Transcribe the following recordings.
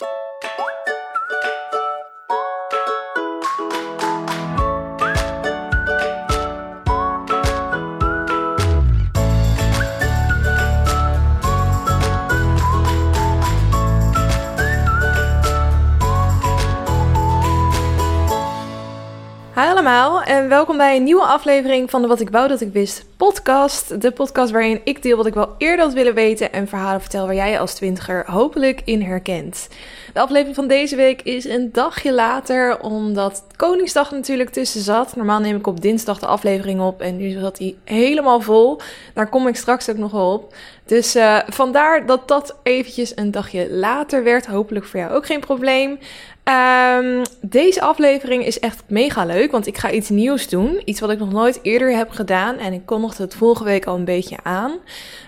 Thank you. Welkom bij een nieuwe aflevering van de Wat ik wou dat ik wist podcast. De podcast waarin ik deel wat ik wel eerder had willen weten en verhalen vertel waar jij als twintiger hopelijk in herkent. De aflevering van deze week is een dagje later omdat Koningsdag natuurlijk tussen zat. Normaal neem ik op dinsdag de aflevering op en nu zat hij helemaal vol. Daar kom ik straks ook nog op. Dus uh, vandaar dat dat eventjes een dagje later werd. Hopelijk voor jou ook geen probleem. Um, deze aflevering is echt mega leuk, want ik ga iets nieuws doen. Iets wat ik nog nooit eerder heb gedaan en ik kondigde het vorige week al een beetje aan.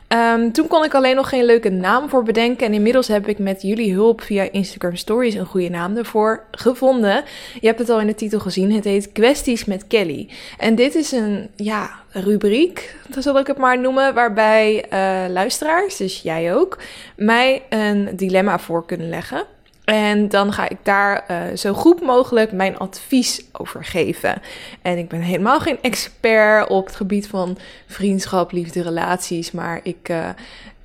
Um, toen kon ik alleen nog geen leuke naam voor bedenken en inmiddels heb ik met jullie hulp via Instagram Stories een goede naam ervoor gevonden. Je hebt het al in de titel gezien, het heet Kwesties met Kelly. En dit is een, ja, rubriek, dat zal ik het maar noemen, waarbij uh, luisteraars, dus jij ook, mij een dilemma voor kunnen leggen. En dan ga ik daar uh, zo goed mogelijk mijn advies over geven. En ik ben helemaal geen expert op het gebied van vriendschap, liefde, relaties. Maar ik uh,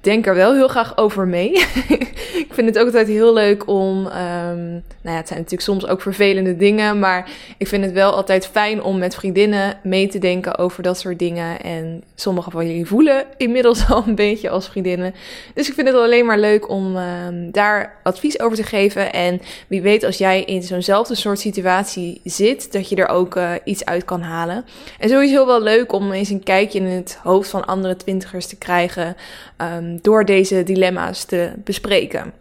denk er wel heel graag over mee. ik vind het ook altijd heel leuk om. Um, nou ja, het zijn natuurlijk soms ook vervelende dingen. Maar ik vind het wel altijd fijn om met vriendinnen mee te denken over dat soort dingen. En sommige van jullie voelen inmiddels al een beetje als vriendinnen. Dus ik vind het alleen maar leuk om um, daar advies over te geven. En wie weet, als jij in zo'nzelfde soort situatie zit, dat je er ook uh, iets uit kan halen. En sowieso wel leuk om eens een kijkje in het hoofd van andere twintigers te krijgen. Um, door deze dilemma's te bespreken.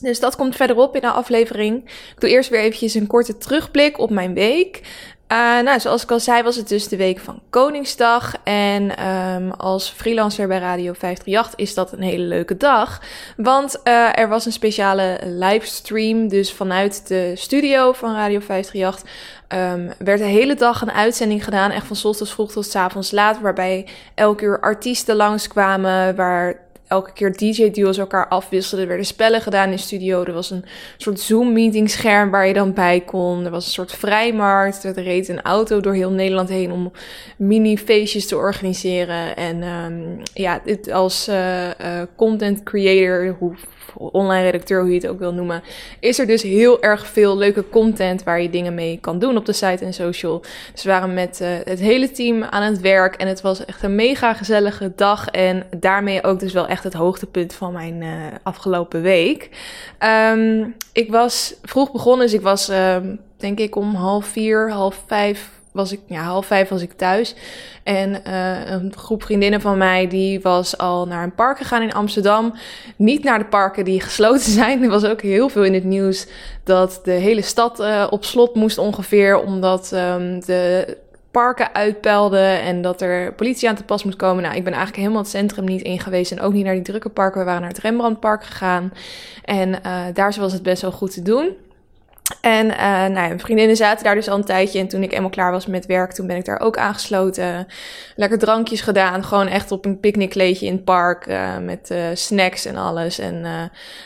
Dus dat komt verderop in de aflevering. Ik doe eerst weer eventjes een korte terugblik op mijn week. Uh, nou, zoals ik al zei, was het dus de week van Koningsdag. En um, als freelancer bij Radio 538 is dat een hele leuke dag. Want uh, er was een speciale livestream. Dus vanuit de studio van Radio 538 um, werd de hele dag een uitzending gedaan. Echt van ochtends vroeg tot avonds laat. Waarbij elke uur artiesten langskwamen. Waar elke keer DJ-duo's elkaar afwisselden. Er werden spellen gedaan in studio. Er was een soort Zoom-meeting scherm waar je dan bij kon. Er was een soort vrijmarkt. Er reed een auto door heel Nederland heen om mini-feestjes te organiseren. En um, ja, dit als uh, uh, content creator, hoe online redacteur, hoe je het ook wil noemen, is er dus heel erg veel leuke content waar je dingen mee kan doen op de site en social. Dus we waren met uh, het hele team aan het werk en het was echt een mega gezellige dag en daarmee ook dus wel echt het hoogtepunt van mijn uh, afgelopen week. Um, ik was vroeg begonnen, dus ik was um, denk ik om half vier, half vijf was ik, ja, half vijf was ik thuis. En uh, een groep vriendinnen van mij, die was al naar een park gegaan in Amsterdam. Niet naar de parken die gesloten zijn. Er was ook heel veel in het nieuws dat de hele stad uh, op slot moest ongeveer. Omdat um, de parken uitpelden en dat er politie aan te pas moet komen. Nou, ik ben eigenlijk helemaal het centrum niet in geweest en ook niet naar die drukke parken. We waren naar het Rembrandtpark gegaan en uh, daar was het best wel goed te doen. En uh, nou, mijn vriendinnen zaten daar dus al een tijdje. En toen ik eenmaal klaar was met werk, toen ben ik daar ook aangesloten. Lekker drankjes gedaan. Gewoon echt op een picknickkleedje in het park. Uh, met uh, snacks en alles. En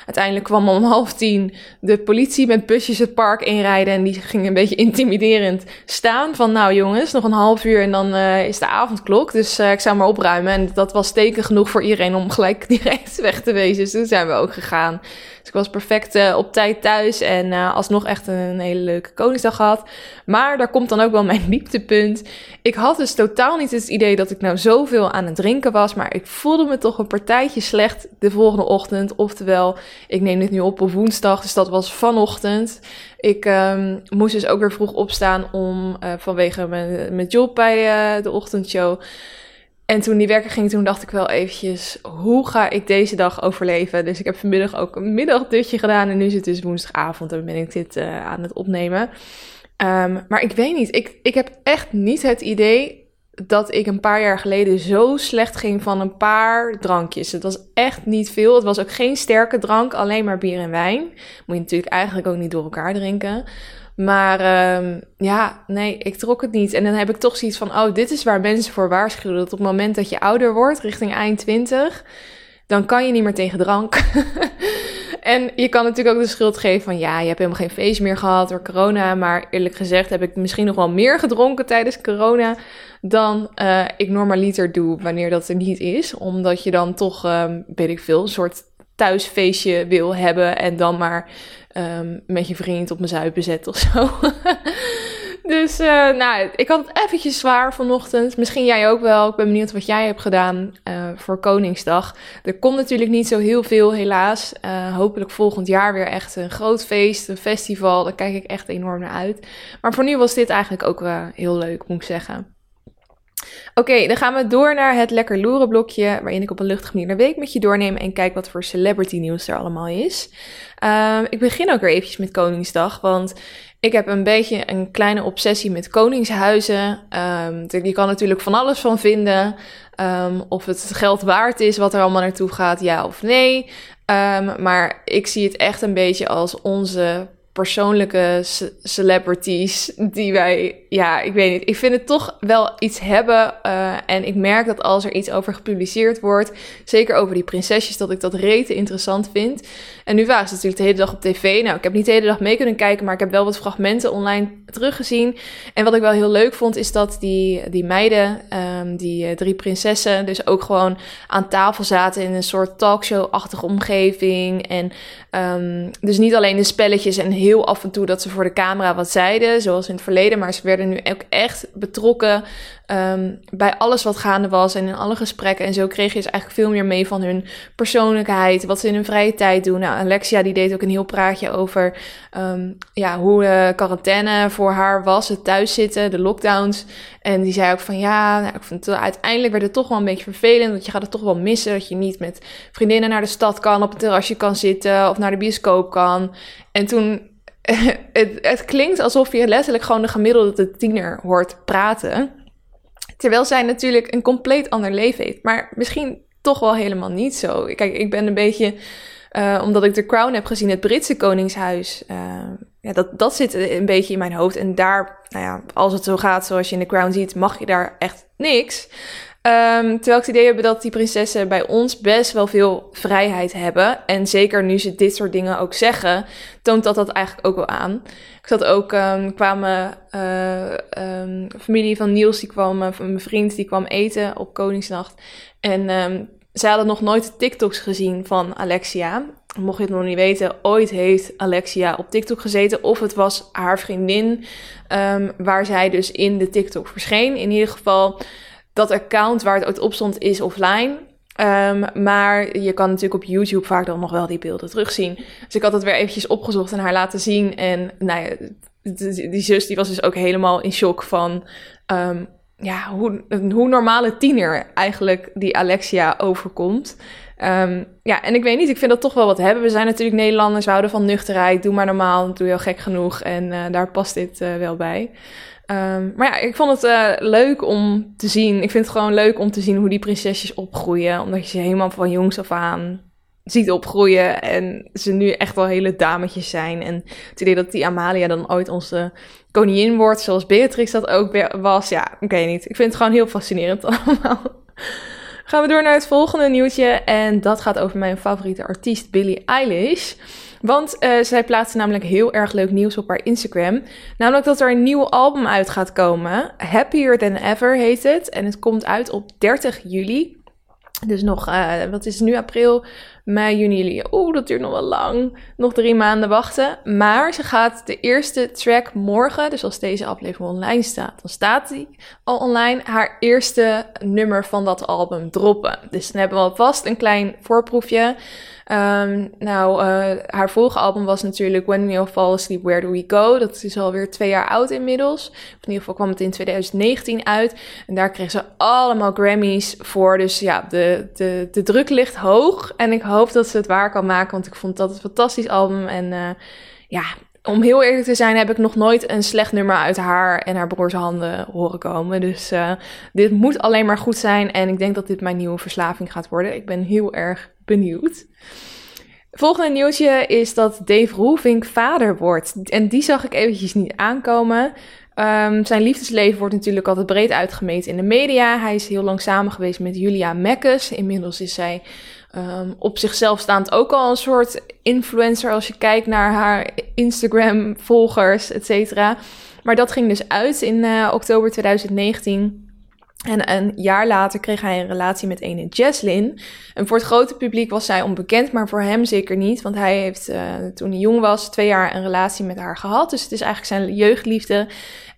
uiteindelijk kwam om half tien de politie met busjes het park inrijden. En die ging een beetje intimiderend staan. Van nou jongens, nog een half uur en dan is de avondklok. Dus ik zou maar opruimen. En dat was teken genoeg voor iedereen om gelijk direct weg te wezen. Dus toen zijn we ook gegaan. Ik was perfect uh, op tijd thuis en uh, alsnog echt een hele leuke Koningsdag gehad. Maar daar komt dan ook wel mijn dieptepunt. Ik had dus totaal niet het idee dat ik nou zoveel aan het drinken was, maar ik voelde me toch een partijtje slecht de volgende ochtend. Oftewel, ik neem dit nu op op woensdag, dus dat was vanochtend. Ik um, moest dus ook weer vroeg opstaan om uh, vanwege mijn, mijn job bij de ochtendshow. En toen die werken ging, toen dacht ik wel eventjes, hoe ga ik deze dag overleven? Dus ik heb vanmiddag ook een middagdutje gedaan en nu is het dus woensdagavond en ben ik dit uh, aan het opnemen. Um, maar ik weet niet, ik, ik heb echt niet het idee dat ik een paar jaar geleden zo slecht ging van een paar drankjes. Het was echt niet veel. Het was ook geen sterke drank, alleen maar bier en wijn. Moet je natuurlijk eigenlijk ook niet door elkaar drinken. Maar um, ja, nee, ik trok het niet. En dan heb ik toch zoiets van, oh, dit is waar mensen voor waarschuwen. Dat op het moment dat je ouder wordt, richting eind 20, dan kan je niet meer tegen drank. En je kan natuurlijk ook de schuld geven van ja, je hebt helemaal geen feest meer gehad door corona. Maar eerlijk gezegd heb ik misschien nog wel meer gedronken tijdens corona dan uh, ik normaliter doe wanneer dat er niet is. Omdat je dan toch, um, weet ik veel, een soort thuisfeestje wil hebben en dan maar um, met je vriend op mijn zuipen zet of zo. dus uh, nou, ik had het eventjes zwaar vanochtend. Misschien jij ook wel. Ik ben benieuwd wat jij hebt gedaan uh, voor Koningsdag. Er komt natuurlijk niet zo heel veel, helaas. Uh, hopelijk volgend jaar weer echt een groot feest, een festival. Daar kijk ik echt enorm naar uit. Maar voor nu was dit eigenlijk ook heel leuk, moet ik zeggen. Oké, dan gaan we door naar het lekker loeren blokje, waarin ik op een luchtige manier de week met je doorneem en kijk wat voor celebrity nieuws er allemaal is. Um, ik begin ook weer eventjes met Koningsdag, want ik heb een beetje een kleine obsessie met koningshuizen. Um, je kan natuurlijk van alles van vinden. Um, of het geld waard is wat er allemaal naartoe gaat, ja of nee. maar ik zie het echt een beetje als onze persoonlijke celebrities die wij, ja, ik weet niet. Ik vind het toch wel iets hebben. Uh, en ik merk dat als er iets over gepubliceerd wordt, zeker over die prinsesjes, dat ik dat rete interessant vind. En nu waren ze natuurlijk de hele dag op tv. Nou, ik heb niet de hele dag mee kunnen kijken, maar ik heb wel wat fragmenten online teruggezien. En wat ik wel heel leuk vond, is dat die, die meiden, um, die uh, drie prinsessen, dus ook gewoon aan tafel zaten in een soort talkshow-achtige omgeving. En um, dus niet alleen de spelletjes en heel af en toe dat ze voor de camera wat zeiden, zoals in het verleden, maar ze werden nu ook echt betrokken um, bij alles wat gaande was en in alle gesprekken. En zo kreeg je dus eigenlijk veel meer mee van hun persoonlijkheid, wat ze in hun vrije tijd doen. Nou, Alexia die deed ook een heel praatje over um, ja, hoe de quarantaine voor haar was, het thuiszitten, de lockdowns. En die zei ook van ja, nou, ik vond het, uiteindelijk werd het toch wel een beetje vervelend, want je gaat het toch wel missen dat je niet met vriendinnen naar de stad kan, op een terrasje kan zitten of naar de bioscoop kan. En toen het, het, klinkt alsof je letterlijk gewoon de gemiddelde tiener hoort praten. Terwijl zij natuurlijk een compleet ander leven heeft. Maar misschien toch wel helemaal niet zo. Kijk, ik ben een beetje. Uh, omdat ik The Crown heb gezien, het Britse Koningshuis. Uh, ja, dat, dat zit een beetje in mijn hoofd. En daar, nou ja, als het zo gaat zoals je in The Crown ziet, mag je daar echt niks. Um, terwijl ik het idee heb dat die prinsessen bij ons best wel veel vrijheid hebben. En zeker nu ze dit soort dingen ook zeggen, toont dat dat eigenlijk ook wel aan. Ik zat ook, um, kwamen uh, um, familie van Niels, die kwam, van mijn vriend, die kwam eten op Koningsnacht. En ze hadden nog nooit TikToks gezien van Alexia. Mocht je het nog niet weten, ooit heeft Alexia op TikTok gezeten. Of het was haar vriendin, waar zij dus in de TikTok verscheen. In ieder geval dat account waar het op stond is offline. Um, maar je kan natuurlijk op YouTube vaak dan nog wel die beelden terugzien. Dus ik had het weer eventjes opgezocht en haar laten zien. En nou ja, die zus die was dus ook helemaal in shock van... Um, ja, hoe, hoe normale tiener eigenlijk die Alexia overkomt. Um, ja, en ik weet niet, ik vind dat toch wel wat hebben. We zijn natuurlijk Nederlanders, we houden van nuchterheid. Doe maar normaal, doe je al gek genoeg. En uh, daar past dit uh, wel bij. Um, maar ja, ik vond het uh, leuk om te zien. Ik vind het gewoon leuk om te zien hoe die prinsesjes opgroeien. Omdat je ze helemaal van jongs af aan ziet opgroeien. En ze nu echt wel hele dametjes zijn. En het idee dat die Amalia dan ooit onze koningin wordt. Zoals Beatrix dat ook was. Ja, ik weet niet. Ik vind het gewoon heel fascinerend allemaal. Gaan we door naar het volgende nieuwtje. En dat gaat over mijn favoriete artiest Billie Eilish. Want uh, zij plaatste namelijk heel erg leuk nieuws op haar Instagram. Namelijk dat er een nieuw album uit gaat komen. Happier Than Ever heet het. En het komt uit op 30 juli. Dus nog, uh, wat is het nu, april, mei, juni, juli. Dat duurt nog wel lang. Nog drie maanden wachten. Maar ze gaat de eerste track morgen, dus als deze aflevering online staat, dan staat die al online, haar eerste nummer van dat album droppen. Dus dan hebben we alvast een klein voorproefje. Um, nou, uh, haar vorige album was natuurlijk When We All Fall Asleep, Where Do We Go? Dat is alweer twee jaar oud inmiddels. in ieder geval kwam het in 2019 uit. En daar kreeg ze allemaal Grammys voor. Dus ja, de, de, de druk ligt hoog. En ik hoop dat ze het waar kan maken, want ik vond dat een fantastisch album. En uh, ja, om heel eerlijk te zijn, heb ik nog nooit een slecht nummer uit haar en haar broers handen horen komen. Dus uh, dit moet alleen maar goed zijn. En ik denk dat dit mijn nieuwe verslaving gaat worden. Ik ben heel erg benieuwd. Volgende nieuwtje is dat Dave Roelvink vader wordt. En die zag ik eventjes niet aankomen. Um, zijn liefdesleven wordt natuurlijk altijd breed uitgemeten in de media. Hij is heel lang samen geweest met Julia Mekkes. Inmiddels is zij um, op zichzelf staand ook al een soort influencer als je kijkt naar haar Instagram-volgers, et cetera. Maar dat ging dus uit in uh, oktober 2019. En een jaar later kreeg hij een relatie met een Jesslyn. En voor het grote publiek was zij onbekend, maar voor hem zeker niet. Want hij heeft uh, toen hij jong was twee jaar een relatie met haar gehad. Dus het is eigenlijk zijn jeugdliefde.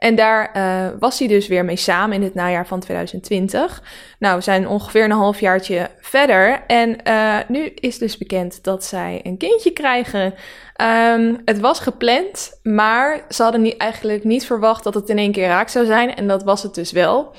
En daar uh, was hij dus weer mee samen in het najaar van 2020. Nou, we zijn ongeveer een halfjaartje verder. En uh, nu is dus bekend dat zij een kindje krijgen. Um, het was gepland, maar ze hadden niet, eigenlijk niet verwacht dat het in één keer raak zou zijn. En dat was het dus wel.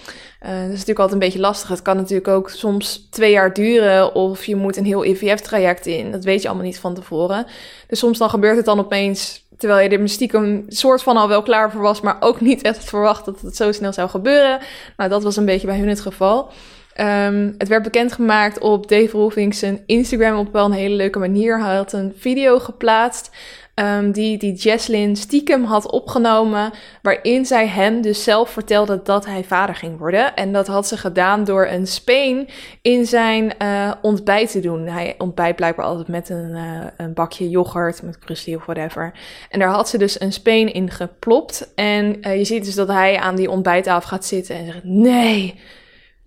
Uh, dat is natuurlijk altijd een beetje lastig. Het kan natuurlijk ook soms twee jaar duren of je moet een heel IVF-traject in. Dat weet je allemaal niet van tevoren. Dus soms dan gebeurt het dan opeens terwijl je er stiekem soort van al wel klaar voor was, maar ook niet echt verwacht dat het zo snel zou gebeuren. Nou, dat was een beetje bij hun het geval. Um, het werd bekendgemaakt op Dave Rolfings Instagram op wel een hele leuke manier. Hij had een video geplaatst um, die, die Jesslyn stiekem had opgenomen, waarin zij hem dus zelf vertelde dat hij vader ging worden. En dat had ze gedaan door een speen in zijn uh, ontbijt te doen. Hij ontbijt blijkbaar altijd met een, uh, een bakje yoghurt, met krusty of whatever. En daar had ze dus een speen in geplopt. En uh, je ziet dus dat hij aan die ontbijttafel gaat zitten en zegt, nee...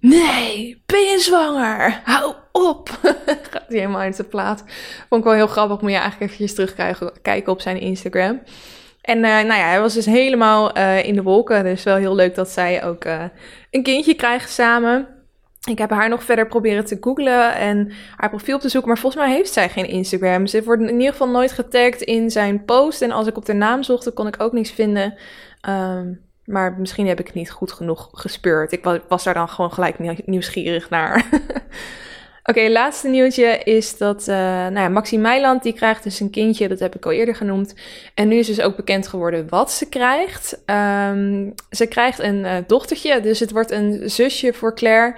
Nee, ben je zwanger? Hou op! Gaat hij helemaal uit de plaat. Vond ik wel heel grappig. Moet je eigenlijk eventjes terugkijken op zijn Instagram. En uh, nou ja, hij was dus helemaal uh, in de wolken. Dus wel heel leuk dat zij ook uh, een kindje krijgen samen. Ik heb haar nog verder proberen te googlen en haar profiel op te zoeken. Maar volgens mij heeft zij geen Instagram. Ze wordt in ieder geval nooit getagd in zijn post. En als ik op de naam zocht, kon ik ook niks vinden. Um, maar misschien heb ik het niet goed genoeg gespeurd. Ik was, daar dan gewoon gelijk nieuwsgierig naar. Oké, laatste nieuwtje is dat uh, nou ja, Maxi Meiland die krijgt dus een kindje, dat heb ik al eerder genoemd. En nu is dus ook bekend geworden wat ze krijgt. Um, ze krijgt een uh, dochtertje, dus het wordt een zusje voor Claire.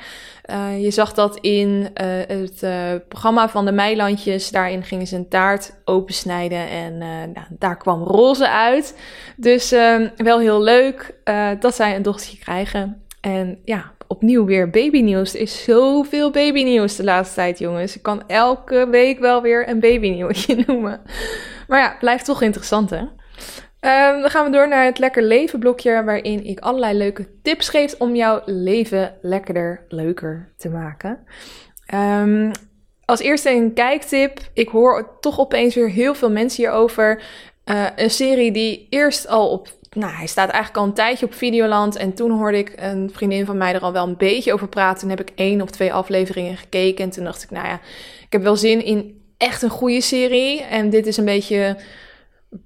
Uh, je zag dat in het programma van de Meilandjes. Daarin gingen ze een taart opensnijden en nou, daar kwam roze uit. Dus ehm, wel heel leuk dat zij een dochtertje krijgen. En ja, opnieuw weer babynieuws. Er is zoveel babynieuws de laatste tijd, jongens. Ik kan elke week wel weer een babynieuwtje noemen. Maar ja, blijft toch interessant, hè? Um, dan gaan we door naar het Lekker Leven blokje, waarin ik allerlei leuke tips geef om jouw leven lekkerder, leuker te maken. Um, als eerste een kijktip. Ik hoor toch opeens weer heel veel mensen hierover. Uh, een serie die eerst al op nou, hij staat eigenlijk al een tijdje op Videoland. En toen hoorde ik een vriendin van mij er al wel een beetje over praten. Toen heb ik één of twee afleveringen gekeken. En toen dacht ik, nou ja, ik heb wel zin in echt een goede serie. En dit is een beetje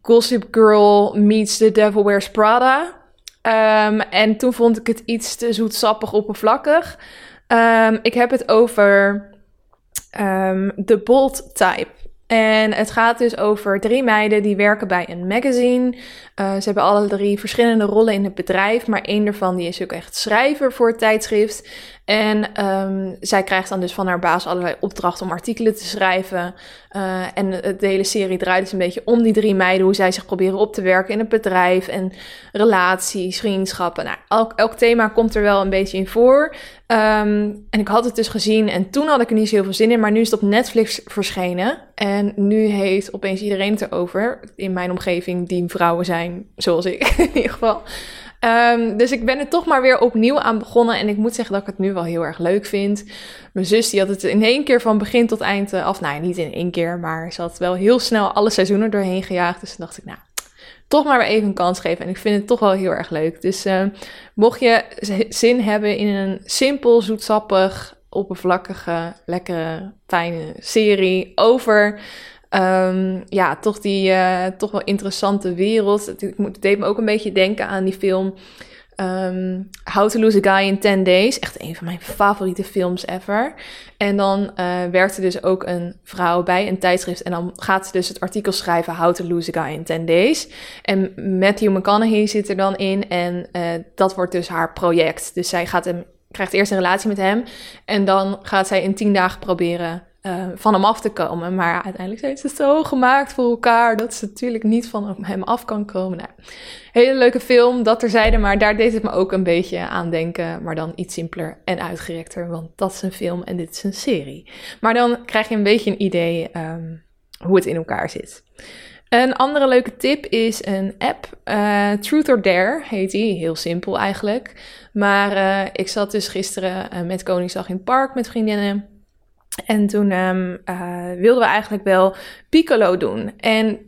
Gossip Girl meets The Devil Wears Prada. Um, en toen vond ik het iets te zoetsappig oppervlakkig. Um, ik heb het over um, The Bold Type. En het gaat dus over drie meiden die werken bij een magazine. Uh, ze hebben alle drie verschillende rollen in het bedrijf, maar één daarvan die is ook echt schrijver voor het tijdschrift. En um, zij krijgt dan dus van haar baas allerlei opdrachten om artikelen te schrijven. Uh, en de hele serie draait dus een beetje om die drie meiden, hoe zij zich proberen op te werken in het bedrijf en relaties, vriendschappen. Nou, elk, elk thema komt er wel een beetje in voor. Um, en ik had het dus gezien en toen had ik er niet zo heel veel zin in, maar nu is het op Netflix verschenen. En nu heeft opeens iedereen het erover, in mijn omgeving, die vrouwen zijn, zoals ik in ieder geval. Um, dus ik ben er toch maar weer opnieuw aan begonnen. En ik moet zeggen dat ik het nu wel heel erg leuk vind. Mijn zus die had het in één keer van begin tot eind eh, af. Nou, niet in één keer, maar ze had wel heel snel alle seizoenen doorheen gejaagd. Dus toen dacht ik, nou, toch maar weer even een kans geven. En ik vind het toch wel heel erg leuk. Dus uh, mocht je zin hebben in een simpel, zoetsappig, oppervlakkige, lekkere, fijne serie over Um, ja, toch die uh, toch wel interessante wereld. Het, deed me ook een beetje denken aan die film um, How to Lose a Guy in 10 Days. Echt een van mijn favoriete films ever. En dan uh, werkt er dus ook een vrouw bij een tijdschrift. En dan gaat ze dus het artikel schrijven How to Lose a Guy in 10 Days. En Matthew McConaughey zit er dan in. En uh, dat wordt dus haar project. Dus zij gaat hem, krijgt eerst een relatie met hem. En dan gaat zij in 10 dagen proberen uh, van hem af te komen. Maar uiteindelijk heeft ze zo gemaakt voor elkaar dat ze natuurlijk niet van hem af kan komen. Nou, hele leuke film, dat terzijde, maar daar deed het me ook een beetje aan denken. Maar dan iets simpeler en uitgerekter, want dat is een film en dit is een serie. Maar dan krijg je een beetje een idee um, hoe het in elkaar zit. Een andere leuke tip is een app. Uh, Truth or Dare heet die. Heel simpel eigenlijk. Maar uh, ik zat dus gisteren met Koningsdag in het park met vriendinnen. En toen um, wilden we eigenlijk wel Piccolo doen. En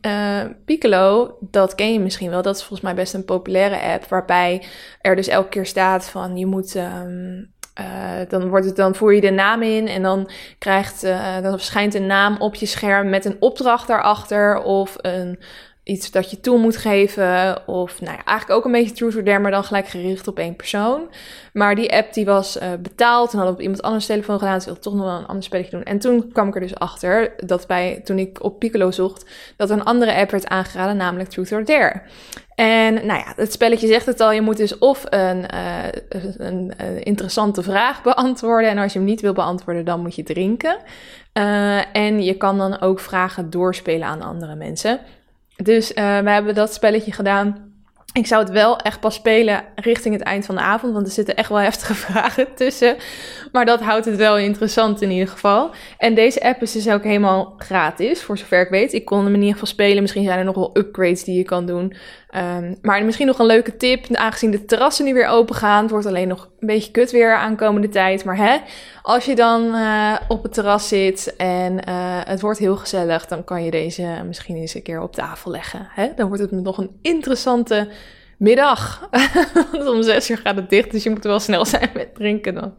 Piccolo, dat ken je misschien wel. Dat is volgens mij best een populaire app. Waarbij er dus elke keer staat van je moet um, uh, dan, wordt het, dan voer je de naam in en dan, krijgt, dan verschijnt een naam op je scherm met een opdracht daarachter of een, iets dat je toe moet geven. Of nou ja, eigenlijk ook een beetje Truth or Dare, maar dan gelijk gericht op één persoon. Maar die app die was uh, betaald en had op iemand anders telefoon gedaan. Ze wilde toch nog wel een ander spelletje doen. En toen kwam ik er dus achter dat bij, toen ik op Piccolo zocht, dat een andere app werd aangeraden, namelijk Truth or Dare. En nou ja, het spelletje zegt het al, je moet dus of een, uh, een, een, interessante vraag beantwoorden. En als je hem niet wil beantwoorden, dan moet je drinken. En je kan dan ook vragen doorspelen aan andere mensen. Dus uh, we hebben dat spelletje gedaan. Ik zou het wel echt pas spelen richting het eind van de avond, want er zitten echt wel heftige vragen tussen. Maar dat houdt het wel interessant in ieder geval. En deze app is dus ook helemaal gratis, voor zover ik weet. Ik kon hem in ieder geval spelen. Misschien zijn er nog wel upgrades die je kan doen. Um, maar misschien nog een leuke tip, aangezien de terrassen nu weer open gaan. Het wordt alleen nog een beetje kut weer aankomende tijd. Maar hè, als je dan uh, op het terras zit en uh, het wordt heel gezellig, dan kan je deze misschien eens een keer op tafel leggen. Hè? Dan wordt het nog een interessante middag. Want om zes uur gaat het dicht, dus je moet wel snel zijn met drinken dan.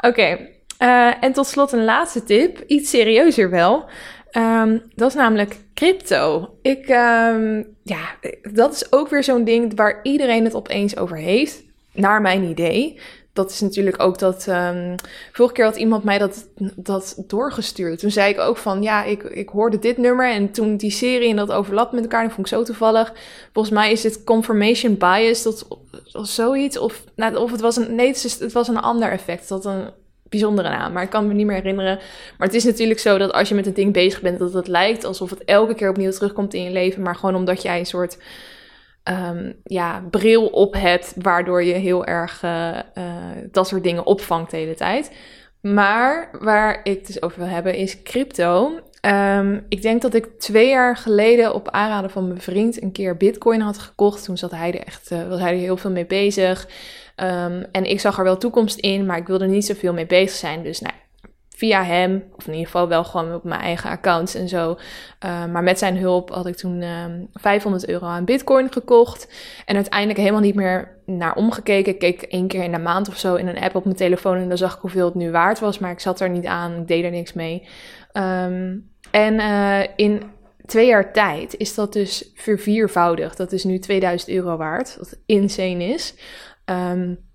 Oké, uh, en tot slot een laatste tip, iets serieuzer wel. Um, dat is namelijk crypto. Ik, um, ja, dat is ook weer zo'n ding waar iedereen het opeens over heeft, naar mijn idee. Dat is natuurlijk ook dat. Um, vorige keer had iemand mij dat, dat doorgestuurd. Toen zei ik ook van ja, ik, ik hoorde dit nummer. En toen die serie en dat overlapt met elkaar, dat vond ik zo toevallig. Volgens mij is het confirmation bias, dat, of zoiets. Of, nou, of het was een. Nee, het, het was een ander effect. Dat een bijzondere naam, maar ik kan me niet meer herinneren. Maar het is natuurlijk zo dat als je met een ding bezig bent, dat het lijkt alsof het elke keer opnieuw terugkomt in je leven, maar gewoon omdat jij een soort um, ja, bril op hebt, waardoor je heel erg uh, uh, dat soort dingen opvangt de hele tijd. Maar waar ik het dus over wil hebben is crypto. Um, ik denk dat ik twee jaar geleden op aanraden van mijn vriend een keer Bitcoin had gekocht. Toen zat hij er echt, uh, was hij er heel veel mee bezig. Um, en ik zag er wel toekomst in, maar ik wilde niet zoveel mee bezig zijn. Dus nou, via hem, of in ieder geval wel gewoon op mijn eigen accounts en zo. Uh, maar met zijn hulp had ik toen um, 500 euro aan Bitcoin gekocht. En uiteindelijk helemaal niet meer naar omgekeken. Ik keek één keer in de maand of zo in een app op mijn telefoon en dan zag ik hoeveel het nu waard was. Maar ik zat er niet aan, ik deed er niks mee. Um, en uh, in twee jaar tijd is dat dus verviervoudigd. Dat is nu 2000 euro waard, wat insane is. Um,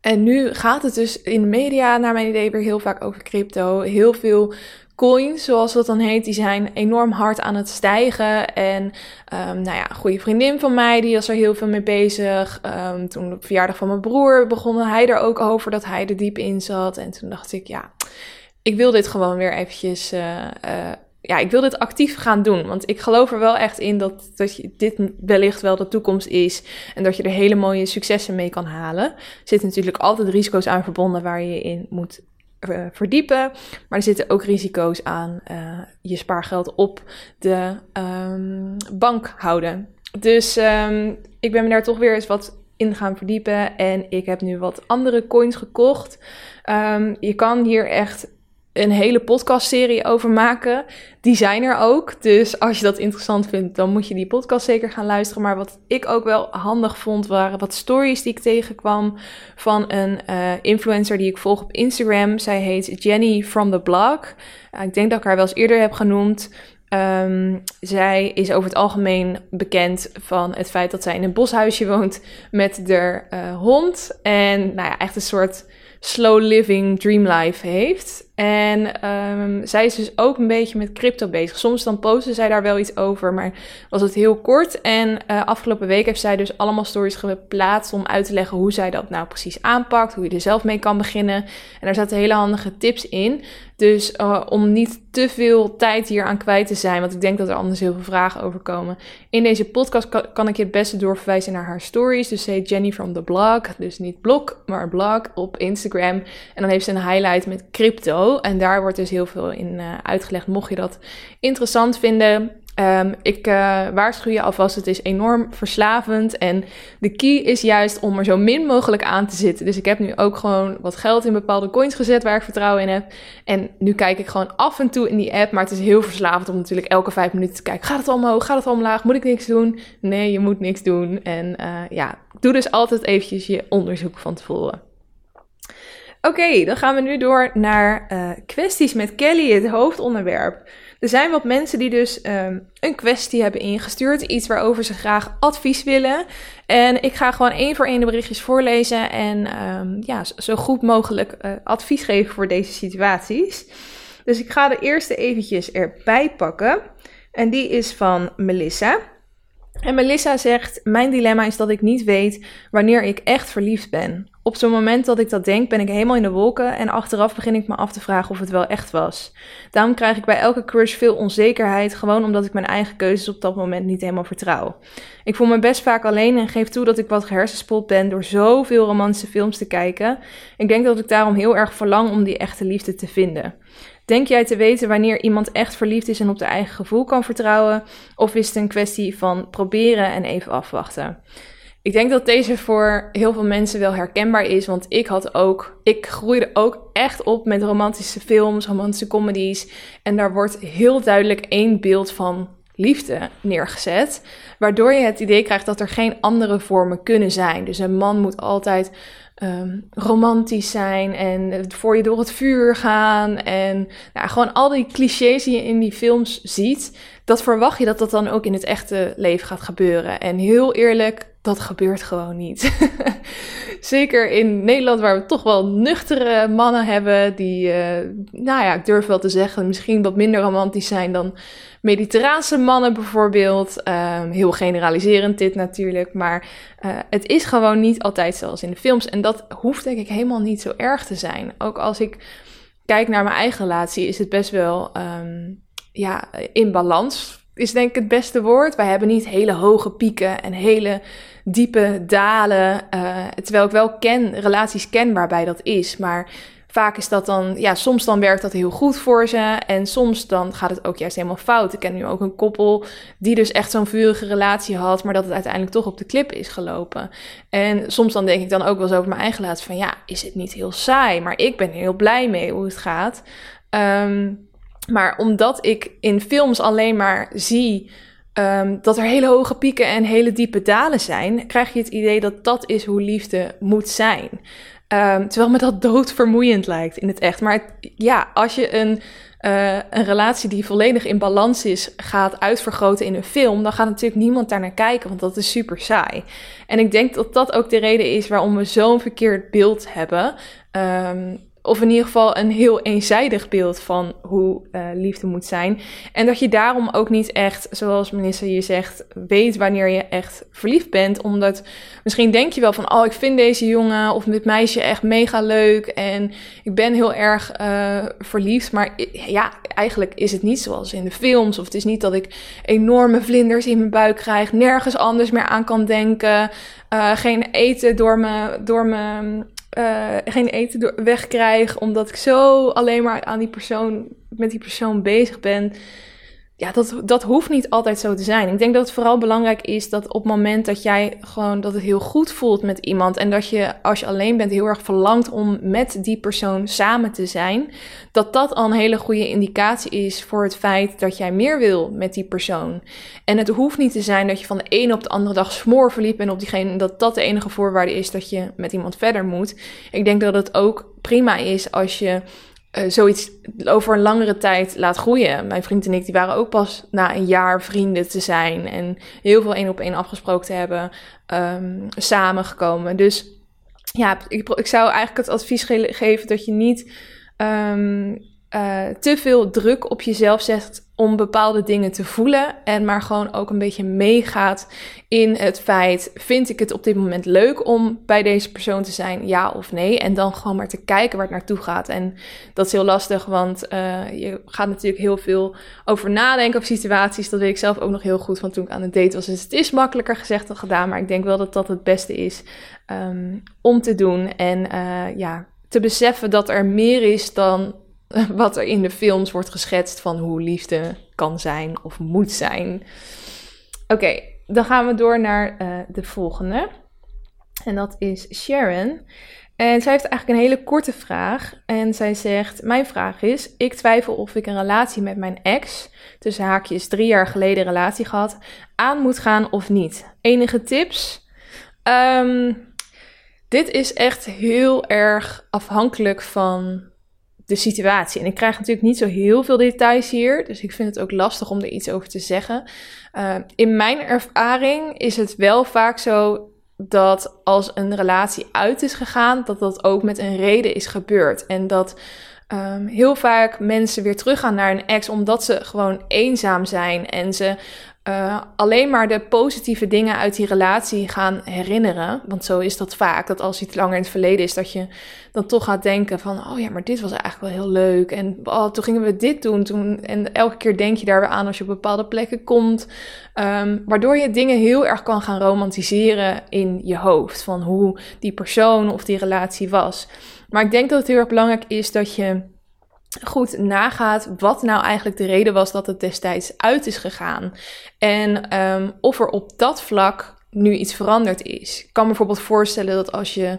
en nu gaat het dus in de media, naar mijn idee, weer heel vaak over crypto. Heel veel coins, zoals dat dan heet, die zijn enorm hard aan het stijgen. En um, nou ja, een goede vriendin van mij, die was er heel veel mee bezig. Um, toen op verjaardag van mijn broer begon hij er ook over dat hij er diep in zat. En toen dacht ik, ja, ik wil dit gewoon weer eventjes... Uh, uh, ja, ik wil dit actief gaan doen. Want ik geloof er wel echt in dat, dat je, dit wellicht wel de toekomst is. En dat je er hele mooie successen mee kan halen. Er zitten natuurlijk altijd risico's aan verbonden waar je in moet uh, verdiepen. Maar er zitten ook risico's aan uh, je spaargeld op de um, bank houden. Dus um, ik ben me daar toch weer eens wat in gaan verdiepen. En ik heb nu wat andere coins gekocht. Um, je kan hier echt een hele podcastserie over maken. Die zijn er ook. Dus als je dat interessant vindt, dan moet je die podcast zeker gaan luisteren. Maar wat ik ook wel handig vond, waren wat stories die ik tegenkwam van een uh, influencer die ik volg op Instagram. Zij heet Jenny from the Blog. Uh, ik denk dat ik haar wel eens eerder heb genoemd. Um, zij is over het algemeen bekend van het feit dat zij in een boshuisje woont met haar uh, hond. En nou ja, echt een soort slow living dream life heeft. En um, zij is dus ook een beetje met crypto bezig. Soms dan posten zij daar wel iets over, maar was het heel kort. En uh, afgelopen week heeft zij dus allemaal stories geplaatst om uit te leggen hoe zij dat nou precies aanpakt, hoe je er zelf mee kan beginnen. En daar zaten hele handige tips in. Dus uh, om niet te veel tijd hier aan kwijt te zijn, want ik denk dat er anders heel veel vragen over komen. In deze podcast kan, kan ik je het beste doorverwijzen naar haar stories. Dus heet Jenny from the blog, dus niet blog, maar blog op Instagram. En dan heeft ze een highlight met crypto. En daar wordt dus heel veel in uh, uitgelegd. Mocht je dat interessant vinden, Um, ik uh, waarschuw je alvast, het is enorm verslavend. En de key is juist om er zo min mogelijk aan te zitten. Dus ik heb nu ook gewoon wat geld in bepaalde coins gezet waar ik vertrouwen in heb. En nu kijk ik gewoon af en toe in die app. Maar het is heel verslavend om natuurlijk elke vijf minuten te kijken. Gaat het omhoog? Gaat het omlaag? Moet ik niks doen? Nee, je moet niks doen. En uh, ja, doe dus altijd eventjes je onderzoek van tevoren. Oké, dan gaan we nu door naar uh, kwesties met Kelly, het hoofdonderwerp. Er zijn wat mensen die dus um, een kwestie hebben ingestuurd, iets waarover ze graag advies willen. En ik ga gewoon één voor één de berichtjes voorlezen en um, ja, zo goed mogelijk uh, advies geven voor deze situaties. Dus ik ga de eerste eventjes erbij pakken. En die is van Melissa. En Melissa zegt: Mijn dilemma is dat ik niet weet wanneer ik echt verliefd ben. Op zo'n moment dat ik dat denk, ben ik helemaal in de wolken en achteraf begin ik me af te vragen of het wel echt was. Daarom krijg ik bij elke crush veel onzekerheid, gewoon omdat ik mijn eigen keuzes op dat moment niet helemaal vertrouw. Ik voel me best vaak alleen en geef toe dat ik wat gehersenspoeld ben door zoveel romantische films te kijken. Ik denk dat ik daarom heel erg verlang om die echte liefde te vinden. Denk jij te weten wanneer iemand echt verliefd is en op de eigen gevoel kan vertrouwen? Of is het een kwestie van proberen en even afwachten? Ik denk dat deze voor heel veel mensen wel herkenbaar is, want ik had ook, ik groeide ook echt op met romantische films, romantische comedies. En daar wordt heel duidelijk één beeld van liefde neergezet, waardoor je het idee krijgt dat er geen andere vormen kunnen zijn. Dus een man moet altijd um, romantisch zijn en voor je door het vuur gaan. En nou, gewoon al die clichés die je in die films ziet, dat verwacht je dat dat dan ook in het echte leven gaat gebeuren. En heel eerlijk, dat gebeurt gewoon niet. Zeker in Nederland, waar we toch wel nuchtere mannen hebben, die, uh, nou ja, ik durf wel te zeggen, misschien wat minder romantisch zijn dan mediterraanse mannen bijvoorbeeld. Um, heel generaliserend dit natuurlijk, maar uh, het is gewoon niet altijd zoals in de films. En dat hoeft denk ik helemaal niet zo erg te zijn. Ook als ik kijk naar mijn eigen relatie, is het best wel um, ja, in balans. Is denk ik het beste woord. Wij hebben niet hele hoge pieken en hele diepe dalen. Uh, terwijl ik wel ken, relaties ken waarbij dat is. Maar vaak is dat dan, ja, soms dan werkt dat heel goed voor ze. En soms dan gaat het ook juist helemaal fout. Ik ken nu ook een koppel die dus echt zo'n vurige relatie had, maar dat het uiteindelijk toch op de klip is gelopen. En soms dan denk ik dan ook wel eens over mijn eigen relatie van, ja, is het niet heel saai? Maar ik ben heel blij mee hoe het gaat. Um, maar omdat ik in films alleen maar zie um, dat er hele hoge pieken en hele diepe dalen zijn, krijg je het idee dat dat is hoe liefde moet zijn. Um, terwijl me dat doodvermoeiend lijkt in het echt. Maar ja, als je een, uh, een relatie die volledig in balans is, gaat uitvergroten in een film, dan gaat natuurlijk niemand daar naar kijken, want dat is super saai. En ik denk dat dat ook de reden is waarom we zo'n verkeerd beeld hebben. Um, of in ieder geval een heel eenzijdig beeld van hoe uh, liefde moet zijn. En dat je daarom ook niet echt, zoals minister hier zegt, weet wanneer je echt verliefd bent. Omdat misschien denk je wel van, oh, ik vind deze jongen of dit meisje echt mega leuk. En ik ben heel erg uh, verliefd. Maar ja, eigenlijk is het niet zoals in de films. Of het is niet dat ik enorme vlinders in mijn buik krijg. Nergens anders meer aan kan denken. Uh, geen eten door me, door me uh, geen eten wegkrijg, omdat ik zo alleen maar aan die persoon, met die persoon bezig ben ja, dat, dat hoeft niet altijd zo te zijn. Ik denk dat het vooral belangrijk is dat op het moment dat jij gewoon dat het heel goed voelt met iemand en dat je als je alleen bent heel erg verlangt om met die persoon samen te zijn, dat dat al een hele goede indicatie is voor het feit dat jij meer wil met die persoon. En het hoeft niet te zijn dat je van de ene op de andere dag smoor verliefd bent op diegene, dat dat de enige voorwaarde is dat je met iemand verder moet. Ik denk dat het ook prima is als je uh, zoiets over een langere tijd laat groeien. Mijn vriend en ik die waren ook pas na een jaar vrienden te zijn en heel veel één op één afgesproken te hebben, um, samengekomen. Dus ja, ik, ik zou eigenlijk het advies ge geven dat je niet um, uh, te veel druk op jezelf zet om bepaalde dingen te voelen. En maar gewoon ook een beetje meegaat in het feit: vind ik het op dit moment leuk om bij deze persoon te zijn? Ja of nee? En dan gewoon maar te kijken waar het naartoe gaat. En dat is heel lastig, want uh, je gaat natuurlijk heel veel over nadenken op situaties. Dat weet ik zelf ook nog heel goed van toen ik aan het date was. Dus het is makkelijker gezegd dan gedaan. Maar ik denk wel dat dat het beste is um, om te doen. En uh, ja, te beseffen dat er meer is dan wat er in de films wordt geschetst van hoe liefde kan zijn of moet zijn. Oké, dan gaan we door naar uh, de volgende. En dat is Sharon. En zij heeft eigenlijk een hele korte vraag. En zij zegt: Mijn vraag is: Ik twijfel of ik een relatie met mijn ex, tussen haakjes drie jaar geleden relatie gehad, aan moet gaan of niet. Enige tips? Um, dit is echt heel erg afhankelijk van de situatie. En ik krijg natuurlijk niet zo heel veel details hier, dus ik vind het ook lastig om er iets over te zeggen. Uh, in mijn ervaring is het wel vaak zo dat als een relatie uit is gegaan, dat dat ook met een reden is gebeurd. En dat um, heel vaak mensen weer teruggaan naar een ex omdat ze gewoon eenzaam zijn en ze uh, alleen maar de positieve dingen uit die relatie gaan herinneren. Want zo is dat vaak, dat als iets langer in het verleden is, dat je dan toch gaat denken van, oh ja, maar dit was eigenlijk wel heel leuk. En oh, toen gingen we dit doen. Toen, en elke keer denk je daar weer aan als je op bepaalde plekken komt. Um, waardoor je dingen heel erg kan gaan romantiseren in je hoofd. Van hoe die persoon of die relatie was. Maar ik denk dat het heel erg belangrijk is dat je goed nagaat wat nou eigenlijk de reden was dat het destijds uit is gegaan. En um, of er op dat vlak nu iets veranderd is. Ik kan bijvoorbeeld voorstellen dat als je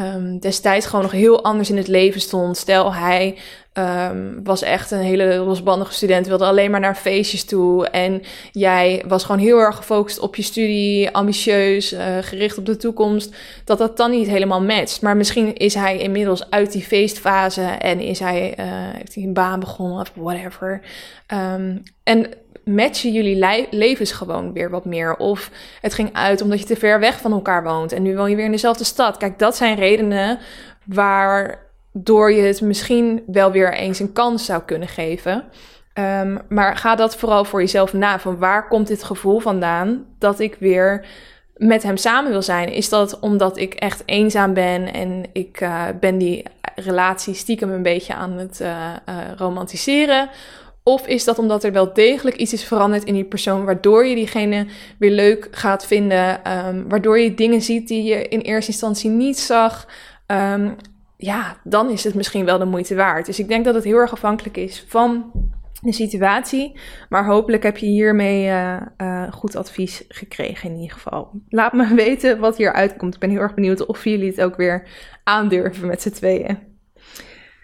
um, destijds gewoon nog heel anders in het leven stond. Stel, hij um, was echt een hele losbandige student, wilde alleen maar naar feestjes toe. En jij was gewoon heel erg gefocust op je studie, ambitieus, uh, gericht op de toekomst. Dat dat dan niet helemaal matcht. Maar misschien is hij inmiddels uit die feestfase en is hij, uh, heeft hij een baan begonnen of whatever. Um, en matchen jullie levens gewoon weer wat meer. Of het ging uit omdat je te ver weg van elkaar woont en nu woon je weer in dezelfde stad. Kijk, dat zijn redenen waardoor je het misschien wel weer eens een kans zou kunnen geven. Um, maar ga dat vooral voor jezelf na. Van waar komt dit gevoel vandaan dat ik weer met hem samen wil zijn? Is dat omdat ik echt eenzaam ben en ik uh, ben die relatie stiekem een beetje aan het uh, uh, romantiseren? Of is dat omdat er wel degelijk iets is veranderd in die persoon, waardoor je diegene weer leuk gaat vinden, um, waardoor je dingen ziet die je in eerste instantie niet zag. Um, ja, dan is het misschien wel de moeite waard. Dus ik denk dat het heel erg afhankelijk is van de situatie. Maar hopelijk heb je hiermee uh, uh, goed advies gekregen in ieder geval. Laat me weten wat hier uitkomt. Ik ben heel erg benieuwd of jullie het ook weer aandurven met z'n tweeën.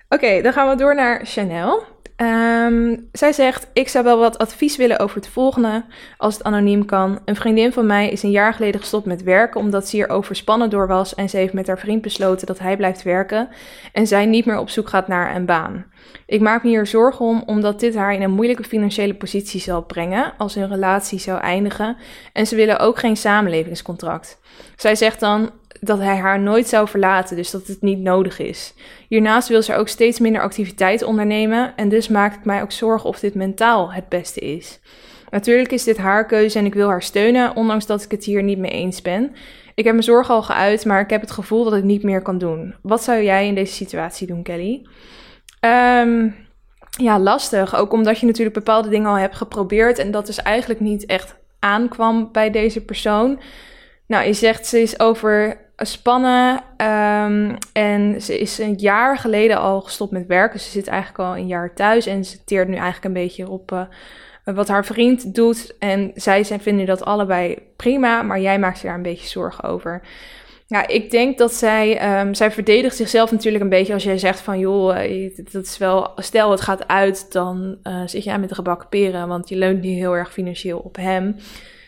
Oké, dan gaan we door naar Chanel. Um, zij zegt: Ik zou wel wat advies willen over het volgende, als het anoniem kan. Een vriendin van mij is een jaar geleden gestopt met werken omdat ze hier overspannen door was en ze heeft met haar vriend besloten dat hij blijft werken en zij niet meer op zoek gaat naar een baan. Ik maak me hier zorgen om, omdat dit haar in een moeilijke financiële positie zal brengen als hun relatie zou eindigen en ze willen ook geen samenlevingscontract. Zij zegt dan: dat hij haar nooit zou verlaten, dus dat het niet nodig is. Hiernaast wil ze ook steeds minder activiteit ondernemen en dus maak ik mij ook zorgen of dit mentaal het beste is. Natuurlijk is dit haar keuze en ik wil haar steunen, ondanks dat ik het hier niet mee eens ben. Ik heb mijn zorgen al geuit, maar ik heb het gevoel dat ik niet meer kan doen. Wat zou jij in deze situatie doen, Kelly? Um, ja, lastig. Ook omdat je natuurlijk bepaalde dingen al hebt geprobeerd en dat dus eigenlijk niet echt aankwam bij deze persoon. Nou, je zegt ze is over spannen. Um, en ze is een jaar geleden al gestopt met werken. Ze zit eigenlijk al een jaar thuis en ze teert nu eigenlijk een beetje op uh, wat haar vriend doet. En zij zijn, vinden dat allebei prima, maar jij maakt zich daar een beetje zorgen over. Ja, ik denk dat zij, um, zij verdedigt zichzelf natuurlijk een beetje als jij zegt van joh, uh, dat is wel, stel het gaat uit, dan uh, zit jij met de gebakken peren, want je leunt niet heel erg financieel op hem.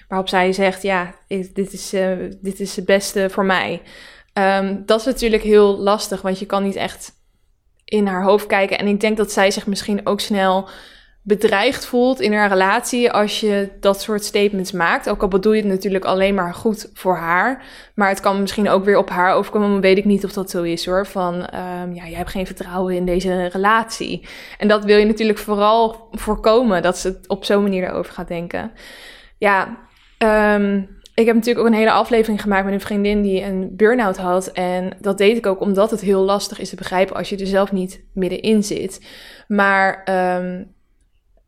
Waarop zij zegt, ja, dit is, uh, dit is het beste voor mij. Um, dat is natuurlijk heel lastig, want je kan niet echt in haar hoofd kijken. En ik denk dat zij zich misschien ook snel bedreigd voelt in haar relatie als je dat soort statements maakt. Ook al bedoel je het natuurlijk alleen maar goed voor haar. Maar het kan misschien ook weer op haar overkomen. Weet ik niet of dat zo is hoor. Van um, ja, jij hebt geen vertrouwen in deze relatie. En dat wil je natuurlijk vooral voorkomen. Dat ze op zo'n manier erover gaat denken. Ja, um, ik heb natuurlijk ook een hele aflevering gemaakt met een vriendin die een burn-out had. En dat deed ik ook omdat het heel lastig is te begrijpen als je er zelf niet middenin zit. Maar um,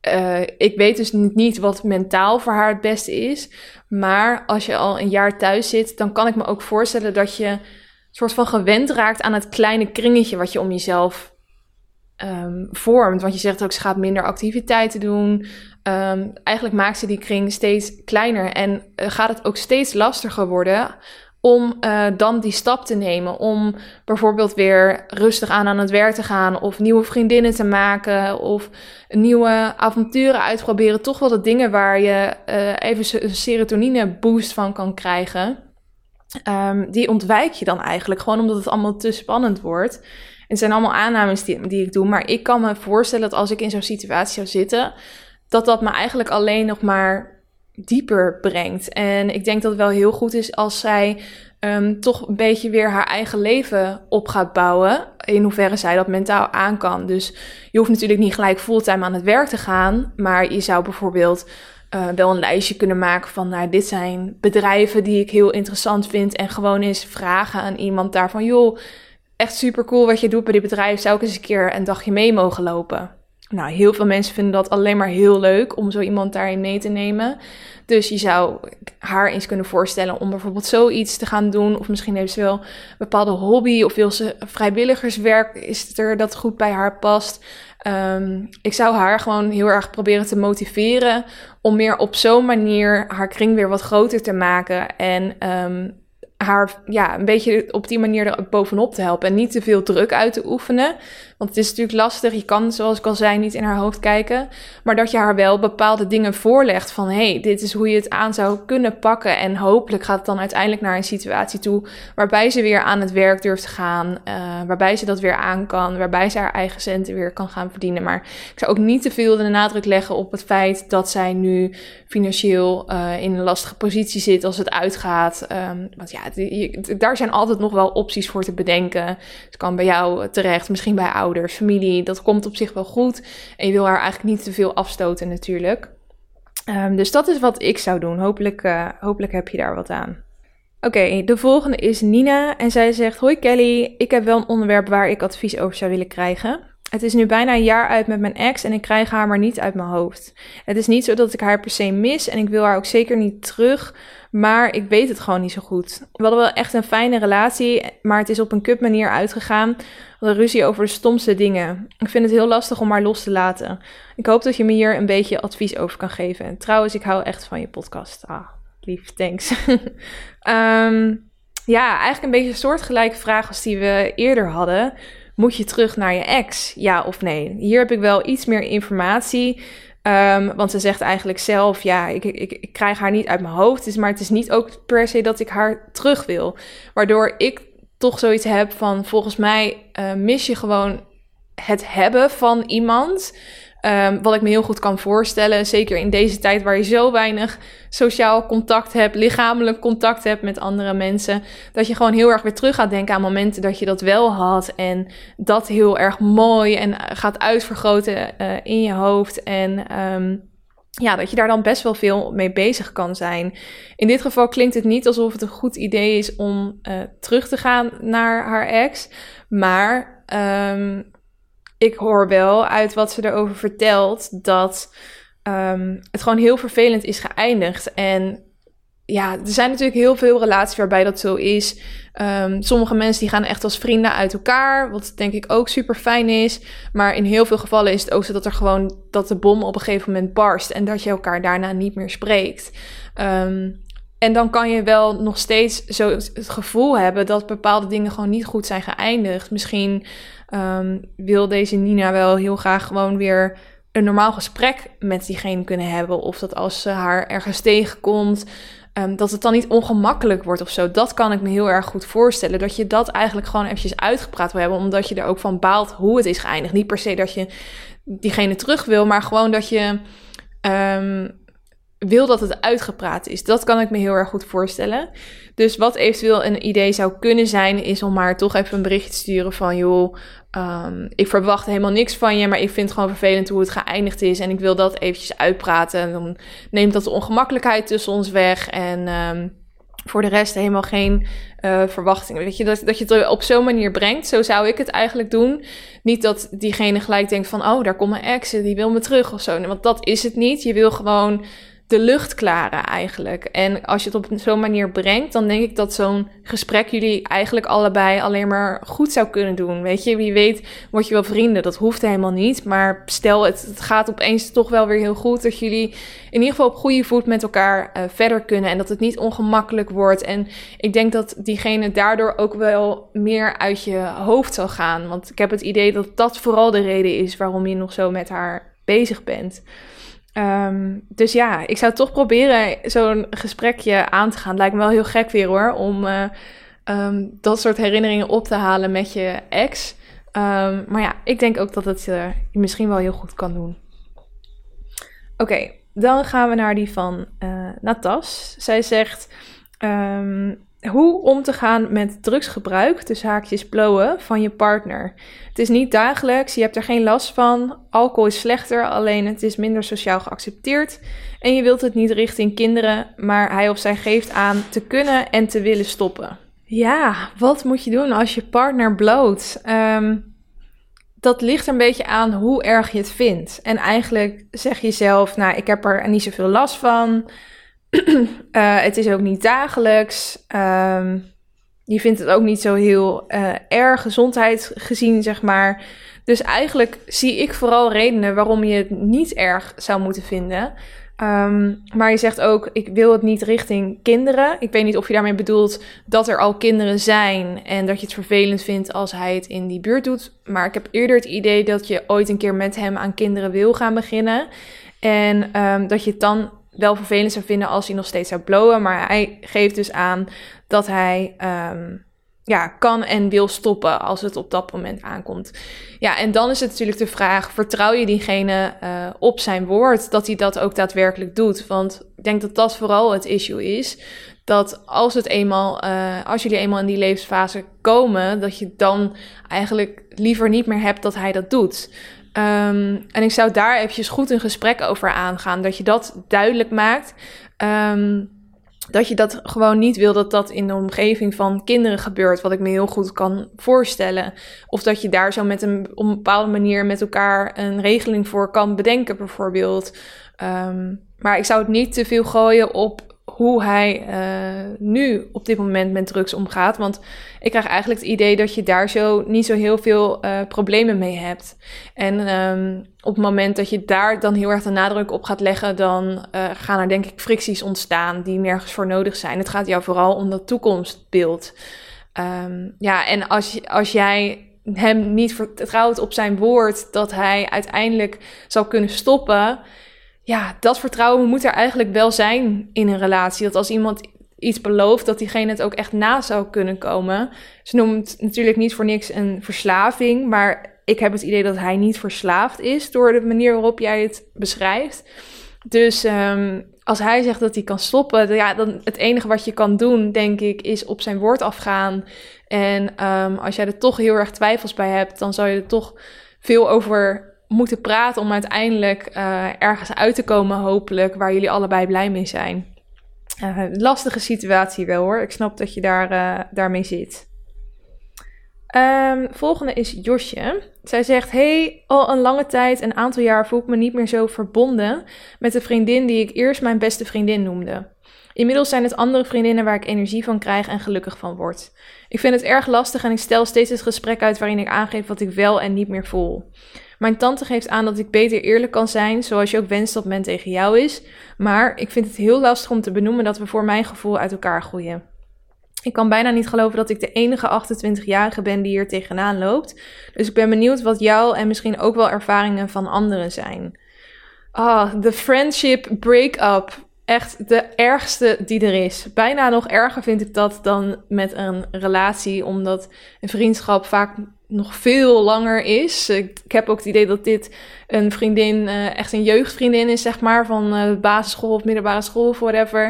uh, ik weet dus niet wat mentaal voor haar het beste is. Maar als je al een jaar thuis zit, dan kan ik me ook voorstellen dat je soort van gewend raakt aan het kleine kringetje wat je om jezelf um, vormt. Want je zegt ook, ze gaat minder activiteiten doen. Um, eigenlijk maakt ze die kring steeds kleiner. En uh, gaat het ook steeds lastiger worden om uh, dan die stap te nemen. Om bijvoorbeeld weer rustig aan aan het werk te gaan. Of nieuwe vriendinnen te maken. Of nieuwe avonturen uitproberen. Toch wel de dingen waar je uh, even een serotonine boost van kan krijgen. Um, die ontwijk je dan eigenlijk. Gewoon omdat het allemaal te spannend wordt. Het zijn allemaal aannames die, die ik doe. Maar ik kan me voorstellen dat als ik in zo'n situatie zou zitten. Dat dat me eigenlijk alleen nog maar dieper brengt. En ik denk dat het wel heel goed is als zij um, toch een beetje weer haar eigen leven op gaat bouwen. In hoeverre zij dat mentaal aan kan. Dus je hoeft natuurlijk niet gelijk fulltime aan het werk te gaan. Maar je zou bijvoorbeeld uh, wel een lijstje kunnen maken van, nou, dit zijn bedrijven die ik heel interessant vind. En gewoon eens vragen aan iemand daarvan, joh, echt super cool wat je doet bij die bedrijf. Zou ik eens een keer een dagje mee mogen lopen? Nou, heel veel mensen vinden dat alleen maar heel leuk om zo iemand daarin mee te nemen. Dus je zou haar eens kunnen voorstellen om bijvoorbeeld zoiets te gaan doen. Of misschien heeft ze wel een bepaalde hobby of wil vrijwilligerswerk. Is er dat goed bij haar past? Um, ik zou haar gewoon heel erg proberen te motiveren om meer op zo'n manier haar kring weer wat groter te maken. En um, haar ja, een beetje op die manier er bovenop te helpen. En niet te veel druk uit te oefenen. Want het is natuurlijk lastig. Je kan, zoals ik al zei, niet in haar hoofd kijken. Maar dat je haar wel bepaalde dingen voorlegt. Van hé, hey, dit is hoe je het aan zou kunnen pakken. En hopelijk gaat het dan uiteindelijk naar een situatie toe. Waarbij ze weer aan het werk durft te gaan. Uh, waarbij ze dat weer aan kan. Waarbij ze haar eigen centen weer kan gaan verdienen. Maar ik zou ook niet te veel de nadruk leggen op het feit dat zij nu financieel uh, in een lastige positie zit als het uitgaat. Um, want ja, daar zijn altijd nog wel opties voor te bedenken. Het kan bij jou terecht, misschien bij ouders, familie. Dat komt op zich wel goed. En je wil haar eigenlijk niet te veel afstoten natuurlijk. Um, dus dat is wat ik zou doen. Hopelijk, uh, hopelijk heb je daar wat aan. Oké, de volgende is Nina. En zij zegt: Hoi Kelly, ik heb wel een onderwerp waar ik advies over zou willen krijgen. Het is nu bijna een jaar uit met mijn ex en ik krijg haar maar niet uit mijn hoofd. Het is niet zo dat ik haar per se mis en ik wil haar ook zeker niet terug, maar ik weet het gewoon niet zo goed. We hadden wel echt een fijne relatie, maar het is op een kut manier uitgegaan. We ruzie over de stomste dingen. Ik vind het heel lastig om haar los te laten. Ik hoop dat je me hier een beetje advies over kan geven. En trouwens, ik hou echt van je podcast. Ah, lief, thanks. um, ja, eigenlijk een beetje een soortgelijke vraag als die we eerder hadden. Moet je terug naar je ex? Ja of nee? Hier heb ik wel iets meer informatie. Um, want ze zegt eigenlijk zelf: ja, ik, ik, ik krijg haar niet uit mijn hoofd. Dus, maar het is niet ook per se dat ik haar terug wil. Waardoor ik toch zoiets heb van: volgens mij uh, mis je gewoon het hebben van iemand. Um, wat ik me heel goed kan voorstellen, zeker in deze tijd waar je zo weinig sociaal contact hebt, lichamelijk contact hebt met andere mensen, dat je gewoon heel erg weer terug gaat denken aan momenten dat je dat wel had en dat heel erg mooi en gaat uitvergroten uh, in je hoofd en um, ja, dat je daar dan best wel veel mee bezig kan zijn. In dit geval klinkt het niet alsof het een goed idee is om uh, terug te gaan naar haar ex, maar um, ik hoor wel uit wat ze erover vertelt dat um, het gewoon heel vervelend is geëindigd. En ja, er zijn natuurlijk heel veel relaties waarbij dat zo is. Um, sommige mensen die gaan echt als vrienden uit elkaar, wat denk ik ook super fijn is. Maar in heel veel gevallen is het ook zo dat er gewoon dat de bom op een gegeven moment barst en dat je elkaar daarna niet meer spreekt. Um, en dan kan je wel nog steeds zo het gevoel hebben dat bepaalde dingen gewoon niet goed zijn geëindigd. Misschien um, wil deze Nina wel heel graag gewoon weer een normaal gesprek met diegene kunnen hebben. Of dat als ze haar ergens tegenkomt, ehm, dat het dan niet ongemakkelijk wordt of zo. Dat kan ik me heel erg goed voorstellen. Dat je dat eigenlijk gewoon eventjes uitgepraat wil hebben, omdat je er ook van baalt hoe het is geëindigd. Niet per se dat je diegene terug wil, maar gewoon dat je um, wil dat het uitgepraat is. Dat kan ik me heel erg goed voorstellen. Dus wat eventueel een idee zou kunnen zijn, is om maar toch even een berichtje te sturen van joh, um, ik verwacht helemaal niks van je, maar ik vind het gewoon vervelend hoe het geëindigd is en ik wil dat eventjes uitpraten. En dan neemt dat de ongemakkelijkheid tussen ons weg en um, voor de rest helemaal geen uh, verwachtingen. Weet je, dat, dat je het op zo'n manier brengt. Zo zou ik het eigenlijk doen. Niet dat diegene gelijk denkt van, oh, daar komt mijn ex, die wil me terug of zo. Want dat is het niet. Je wil gewoon de lucht klaren eigenlijk. En als je het op zo'n manier brengt, dan denk ik dat zo'n gesprek jullie eigenlijk allebei alleen maar goed zou kunnen doen. Weet je, wie weet word je wel vrienden. Dat hoeft helemaal niet. Maar stel het, gaat opeens toch wel weer heel goed dat jullie in ieder geval op goede voet met elkaar uh, verder kunnen. En dat het niet ongemakkelijk wordt. En ik denk dat diegene daardoor ook wel meer uit je hoofd zal gaan. Want ik heb het idee dat dat vooral de reden is waarom je nog zo met haar bezig bent. Um, dus ja, ik zou toch proberen zo'n gesprekje aan te gaan. Lijkt me wel heel gek weer hoor, om uh, um, dat soort herinneringen op te halen met je ex. Um, maar ja, ik denk ook dat het je misschien wel heel goed kan doen. Oké, dan gaan we naar die van uh, Natas. Zij zegt: hoe om te gaan met drugsgebruik, dus haakjes blowen, van je partner. Het is niet dagelijks, je hebt er geen last van. Alcohol is slechter, alleen het is minder sociaal geaccepteerd. En je wilt het niet richting kinderen, maar hij of zij geeft aan te kunnen en te willen stoppen. Ja, wat moet je doen als je partner bloot? Um, dat ligt een beetje aan hoe erg je het vindt. En eigenlijk zeg je zelf, nou, ik heb er niet zoveel last van. Uh, het is ook niet dagelijks. Um, je vindt het ook niet zo heel uh, erg gezondheid gezien, zeg maar. Dus eigenlijk zie ik vooral redenen waarom je het niet erg zou moeten vinden. Um, maar je zegt ook, ik wil het niet richting kinderen. Ik weet niet of je daarmee bedoelt dat er al kinderen zijn en dat je het vervelend vindt als hij het in die buurt doet. Maar ik heb eerder het idee dat je ooit een keer met hem aan kinderen wil gaan beginnen. En um, dat je het dan wel vervelend zou vinden als hij nog steeds zou blowen. Maar hij geeft dus aan dat hij um, ja, kan en wil stoppen als het op dat moment aankomt. Ja, en dan is het natuurlijk de vraag: vertrouw je diegene uh, op zijn woord dat hij dat ook daadwerkelijk doet? Want ik denk dat dat vooral het issue is. Dat als het eenmaal, uh, als jullie eenmaal in die levensfase komen, dat je dan eigenlijk liever niet meer hebt dat hij dat doet. Um, en ik zou daar eventjes goed een gesprek over aangaan. Dat je dat duidelijk maakt. Um, dat je dat gewoon niet wil dat dat in de omgeving van kinderen gebeurt, wat ik me heel goed kan voorstellen. Of dat je daar zo met een, op een bepaalde manier met elkaar een regeling voor kan bedenken, bijvoorbeeld. Um, maar ik zou het niet te veel gooien op hoe hij uh, nu op dit moment met drugs omgaat. Want ik krijg eigenlijk het idee dat je daar zo niet zo heel veel uh, problemen mee hebt. En um, op het moment dat je daar dan heel erg de nadruk op gaat leggen, dan uh, gaan er denk ik fricties ontstaan die nergens voor nodig zijn. Het gaat jou vooral om dat toekomstbeeld. Um, ja, en als, als jij hem niet vertrouwt op zijn woord dat hij uiteindelijk zal kunnen stoppen ja, dat vertrouwen moet er eigenlijk wel zijn in een relatie. Dat als iemand iets belooft, dat diegene het ook echt na zou kunnen komen. Ze noemt natuurlijk niet voor niks een verslaving, maar ik heb het idee dat hij niet verslaafd is door de manier waarop jij het beschrijft. Dus um, als hij zegt dat hij kan stoppen, ja, dan het enige wat je kan doen, denk ik, is op zijn woord afgaan. En um, als jij er toch heel erg twijfels bij hebt, dan zou je er toch veel over moeten praten om uiteindelijk uh, ergens uit te komen, hopelijk, waar jullie allebei blij mee zijn. Uh, lastige situatie wel hoor. Ik snap dat je daar, uh, daarmee zit. Um, volgende is Josje. Zij zegt: Hey, al een lange tijd, een aantal jaar, voel ik me niet meer zo verbonden met de vriendin die ik eerst mijn beste vriendin noemde. Inmiddels zijn het andere vriendinnen waar ik energie van krijg en gelukkig van word. Ik vind het erg lastig en ik stel steeds het gesprek uit waarin ik aangeef wat ik wel en niet meer voel. Mijn tante geeft aan dat ik beter eerlijk kan zijn, zoals je ook wenst dat men tegen jou is. Maar ik vind het heel lastig om te benoemen dat we voor mijn gevoel uit elkaar groeien. Ik kan bijna niet geloven dat ik de enige 28-jarige ben die hier tegenaan loopt. Dus ik ben benieuwd wat jouw en misschien ook wel ervaringen van anderen zijn. Ah, de friendship break-up. echt de ergste die er is. Bijna nog erger vind ik dat dan met een relatie, omdat een vriendschap vaak nog veel langer is. Ik, heb ook het idee dat dit een vriendin, uh, echt een jeugdvriendin is, zeg maar, van uh, basisschool of middelbare school of whatever.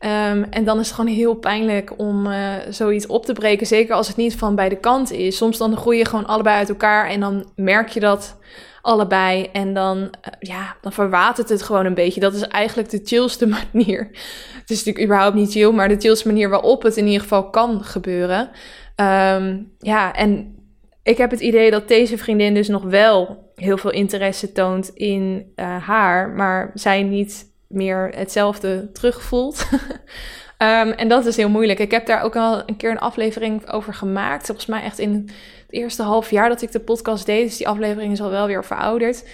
Um, en dan is het gewoon heel pijnlijk om uh, zoiets op te breken. Zeker als het niet van beide kanten is. Soms dan groei je gewoon allebei uit elkaar en dan merk je dat allebei. En dan, ja, dan verwatert het gewoon een beetje. Dat is eigenlijk de chillste manier. Het is natuurlijk überhaupt niet chill, maar de chillste manier waarop het in ieder geval kan gebeuren. Um, ja, en ik heb het idee dat deze vriendin dus nog wel heel veel interesse toont in uh, haar, maar zij niet meer hetzelfde terugvoelt. um, en dat is heel moeilijk. Ik heb daar ook al een keer een aflevering over gemaakt. Volgens mij echt in het eerste half jaar dat ik de podcast deed. Dus die aflevering is al wel weer verouderd.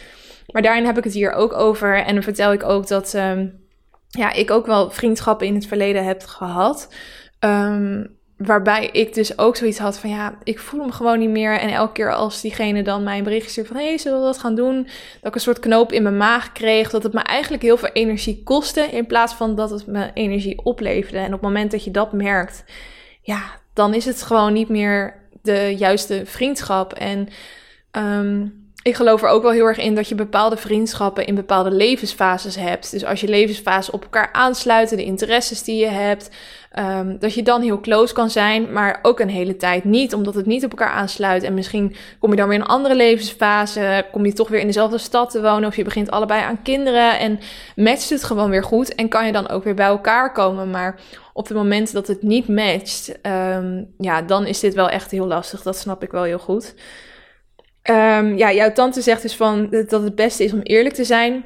Maar daarin heb ik het hier ook over. En dan vertel ik ook dat um, ja, ik ook wel vriendschappen in het verleden heb gehad. Um, waarbij ik dus ook zoiets had van ja, ik voel hem gewoon niet meer. En elke keer als diegene dan mij een stuurt van hé, zullen we dat gaan doen? Dat ik een soort knoop in mijn maag kreeg. Dat het me eigenlijk heel veel energie kostte. In plaats van dat het me energie opleverde. En op het moment dat je dat merkt, ja, dan is het gewoon niet meer de juiste vriendschap. En um, ik geloof er ook wel heel erg in dat je bepaalde vriendschappen in bepaalde levensfases hebt. Dus als je levensfase op elkaar aansluiten, de interesses die je hebt, um, dat je dan heel close kan zijn, maar ook een hele tijd niet, omdat het niet op elkaar aansluit. En misschien kom je dan weer in een andere levensfase, kom je toch weer in dezelfde stad te wonen, of je begint allebei aan kinderen en matcht het gewoon weer goed en kan je dan ook weer bij elkaar komen. Maar op het moment dat het niet matcht, um, ja, dan is dit wel echt heel lastig. Dat snap ik wel heel goed. Um, ja, jouw tante zegt dus van dat het beste is om eerlijk te zijn.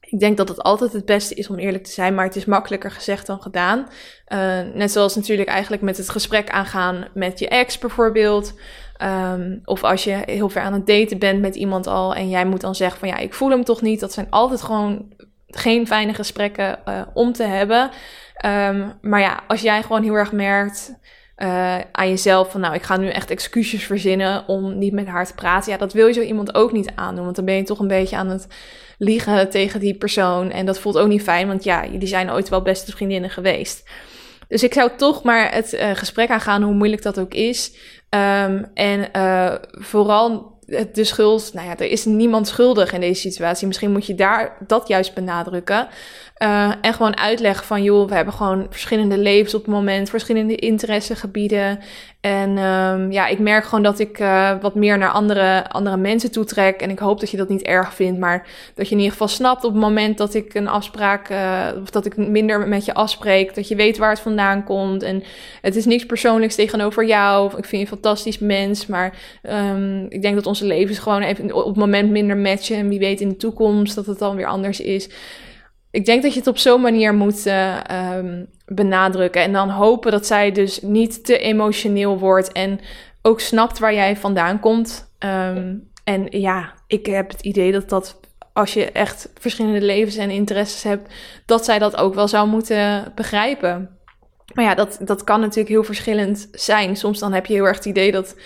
Ik denk dat het altijd het beste is om eerlijk te zijn, maar het is makkelijker gezegd dan gedaan. Uh, net zoals natuurlijk eigenlijk met het gesprek aangaan met je ex bijvoorbeeld. Um, of als je heel ver aan het daten bent met iemand al en jij moet dan zeggen van ja, ik voel hem toch niet. Dat zijn altijd gewoon geen fijne gesprekken uh, om te hebben. Um, maar ja, als jij gewoon heel erg merkt uh, aan jezelf van nou, ik ga nu echt excuses verzinnen om niet met haar te praten. Ja, dat wil je zo iemand ook niet aandoen, want dan ben je toch een beetje aan het liegen tegen die persoon. En dat voelt ook niet fijn, want ja, jullie zijn ooit wel beste vriendinnen geweest. Dus ik zou toch maar het uh, gesprek aangaan, hoe moeilijk dat ook is. Um, en uh, vooral de schuld, nou ja, er is niemand schuldig in deze situatie. Misschien moet je daar dat juist benadrukken. Uh, en gewoon uitleggen van, joh, we hebben gewoon verschillende levens op het moment, verschillende interessegebieden. En um, ja, ik merk gewoon dat ik uh, wat meer naar andere, andere mensen toetrek. En ik hoop dat je dat niet erg vindt, maar dat je in ieder geval snapt op het moment dat ik een afspraak, uh, of dat ik minder met je afspreek, dat je weet waar het vandaan komt. En het is niks persoonlijks tegenover jou. Ik vind je een fantastisch mens, maar um, ik denk dat onze levens gewoon even op het moment minder matchen. En wie weet in de toekomst dat het dan weer anders is ik denk dat je het op zo'n manier moet uh, um, benadrukken. En dan hopen dat zij dus niet te emotioneel wordt. En ook snapt waar jij vandaan komt. Um, en ja, ik heb het idee dat dat als je echt verschillende levens en interesses hebt, dat zij dat ook wel zou moeten begrijpen. Maar ja, dat, dat kan natuurlijk heel verschillend zijn. Soms dan heb je heel erg het idee dat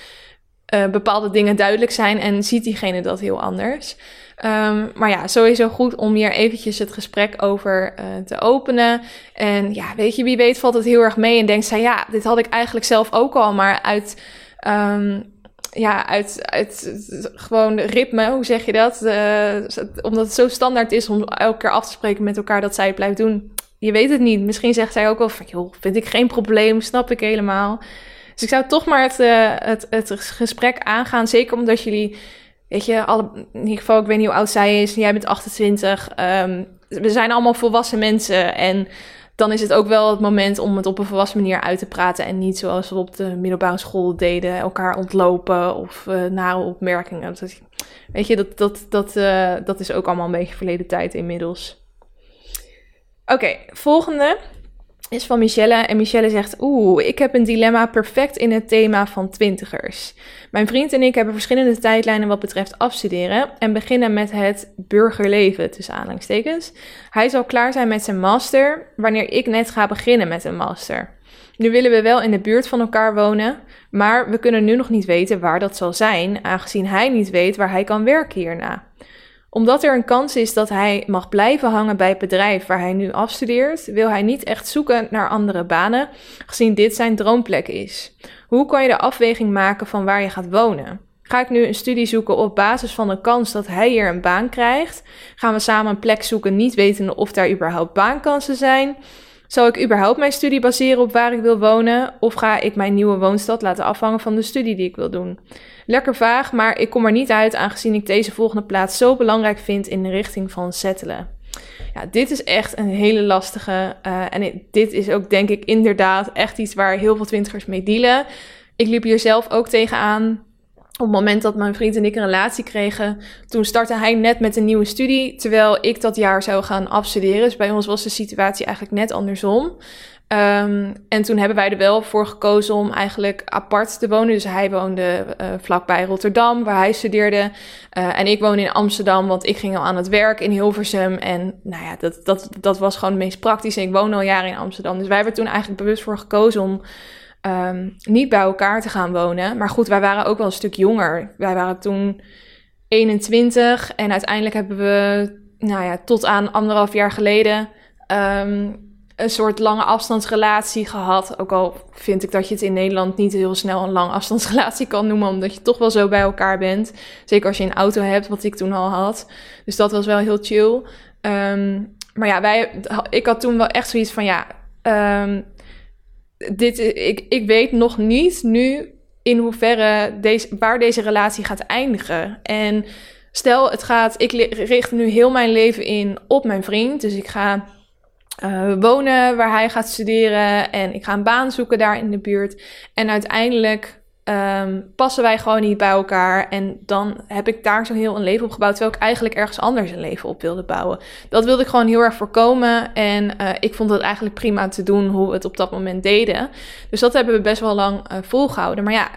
uh, bepaalde dingen duidelijk zijn en ziet diegene dat heel anders. Um, maar ja, sowieso goed om hier eventjes het gesprek over uh, te openen. En ja, weet je, wie weet valt het heel erg mee en denkt zij, ja, dit had ik eigenlijk zelf ook al, maar uit, um, ja, uit, uit gewoon ritme, hoe zeg je dat? Uh, omdat het zo standaard is om elke keer af te spreken met elkaar dat zij het blijft doen. Je weet het niet. Misschien zegt zij ook wel van, joh, vind ik geen probleem, snap ik helemaal. Dus ik zou toch maar het, uh, het, het gesprek aangaan, zeker omdat jullie weet je, alle, in ieder geval, ik weet niet hoe oud zij is, jij bent 28. Um, ehm, we zijn allemaal volwassen mensen en dan is het ook wel het moment om het op een volwassen manier uit te praten en niet zoals we op de middelbare school deden, elkaar ontlopen of uh, nare opmerkingen. weet je, dat, dat, dat, uh, dat is ook allemaal een beetje verleden tijd inmiddels. Oké, volgende is van Michelle. En Michelle zegt: Oeh, ik heb een dilemma perfect in het thema van twintigers. Mijn vriend en ik hebben verschillende tijdlijnen wat betreft afstuderen en beginnen met het burgerleven, tussen aanhalingstekens. Hij zal klaar zijn met zijn master wanneer ik net ga beginnen met een master. Nu willen we wel in de buurt van elkaar wonen, maar we kunnen nu nog niet weten waar dat zal zijn, aangezien hij niet weet waar hij kan werken hierna. Omdat er een kans is dat hij mag blijven hangen bij het bedrijf waar hij nu afstudeert, wil hij niet echt zoeken naar andere banen, gezien dit zijn droomplek is. Hoe kan je de afweging maken van waar je gaat wonen? Ga ik nu een studie zoeken op basis van de kans dat hij hier een baan krijgt? Gaan we samen een plek zoeken, niet wetende of daar überhaupt baankansen zijn? Zal ik überhaupt mijn studie baseren op waar ik wil wonen? Of ga ik mijn nieuwe woonstad laten afhangen van de studie die ik wil doen? Lekker vaag, maar ik kom er niet uit aangezien ik deze volgende plaats zo belangrijk vind in de richting van settelen. Ja, dit is echt een hele lastige. Uh, en dit is ook, denk ik, inderdaad echt iets waar heel veel twintigers mee dealen. Ik liep hier zelf ook tegenaan op het moment dat mijn vriend en ik een relatie kregen, toen startte hij net met een nieuwe studie, terwijl ik dat jaar zou gaan afstuderen. Dus bij ons was de situatie eigenlijk net andersom. Um, en toen hebben wij er wel voor gekozen om eigenlijk apart te wonen. Dus hij woonde uh, vlakbij Rotterdam, waar hij studeerde. Uh, en ik woonde in Amsterdam, want ik ging al aan het werk in Hilversum. En nou ja, dat, dat, dat was gewoon het meest praktisch. En ik woon al jaren in Amsterdam. Dus wij hebben toen eigenlijk bewust voor gekozen om um, niet bij elkaar te gaan wonen. Maar goed, wij waren ook wel een stuk jonger. Wij waren toen 21 en uiteindelijk hebben we, nou ja, tot aan anderhalf jaar geleden um, een soort lange afstandsrelatie gehad. Ook al vind ik dat je het in Nederland niet heel snel een lange afstandsrelatie kan noemen, omdat je toch wel zo bij elkaar bent. Zeker als je een auto hebt, wat ik toen al had. Dus dat was wel heel chill. Um, maar ja, wij, ik had toen wel echt zoiets van ja. Um, dit, ik, ik weet nog niet nu in hoeverre deze, waar deze relatie gaat eindigen. En stel, het gaat, ik richt nu heel mijn leven in op mijn vriend. Dus ik ga uh, wonen waar hij gaat studeren en ik ga een baan zoeken daar in de buurt. En uiteindelijk um, passen wij gewoon niet bij elkaar. En dan heb ik daar zo heel een leven op gebouwd, terwijl ik eigenlijk ergens anders een leven op wilde bouwen. Dat wilde ik gewoon heel erg voorkomen. En uh, ik vond het eigenlijk prima te doen hoe we het op dat moment deden. Dus dat hebben we best wel lang uh, volgehouden. Maar ja,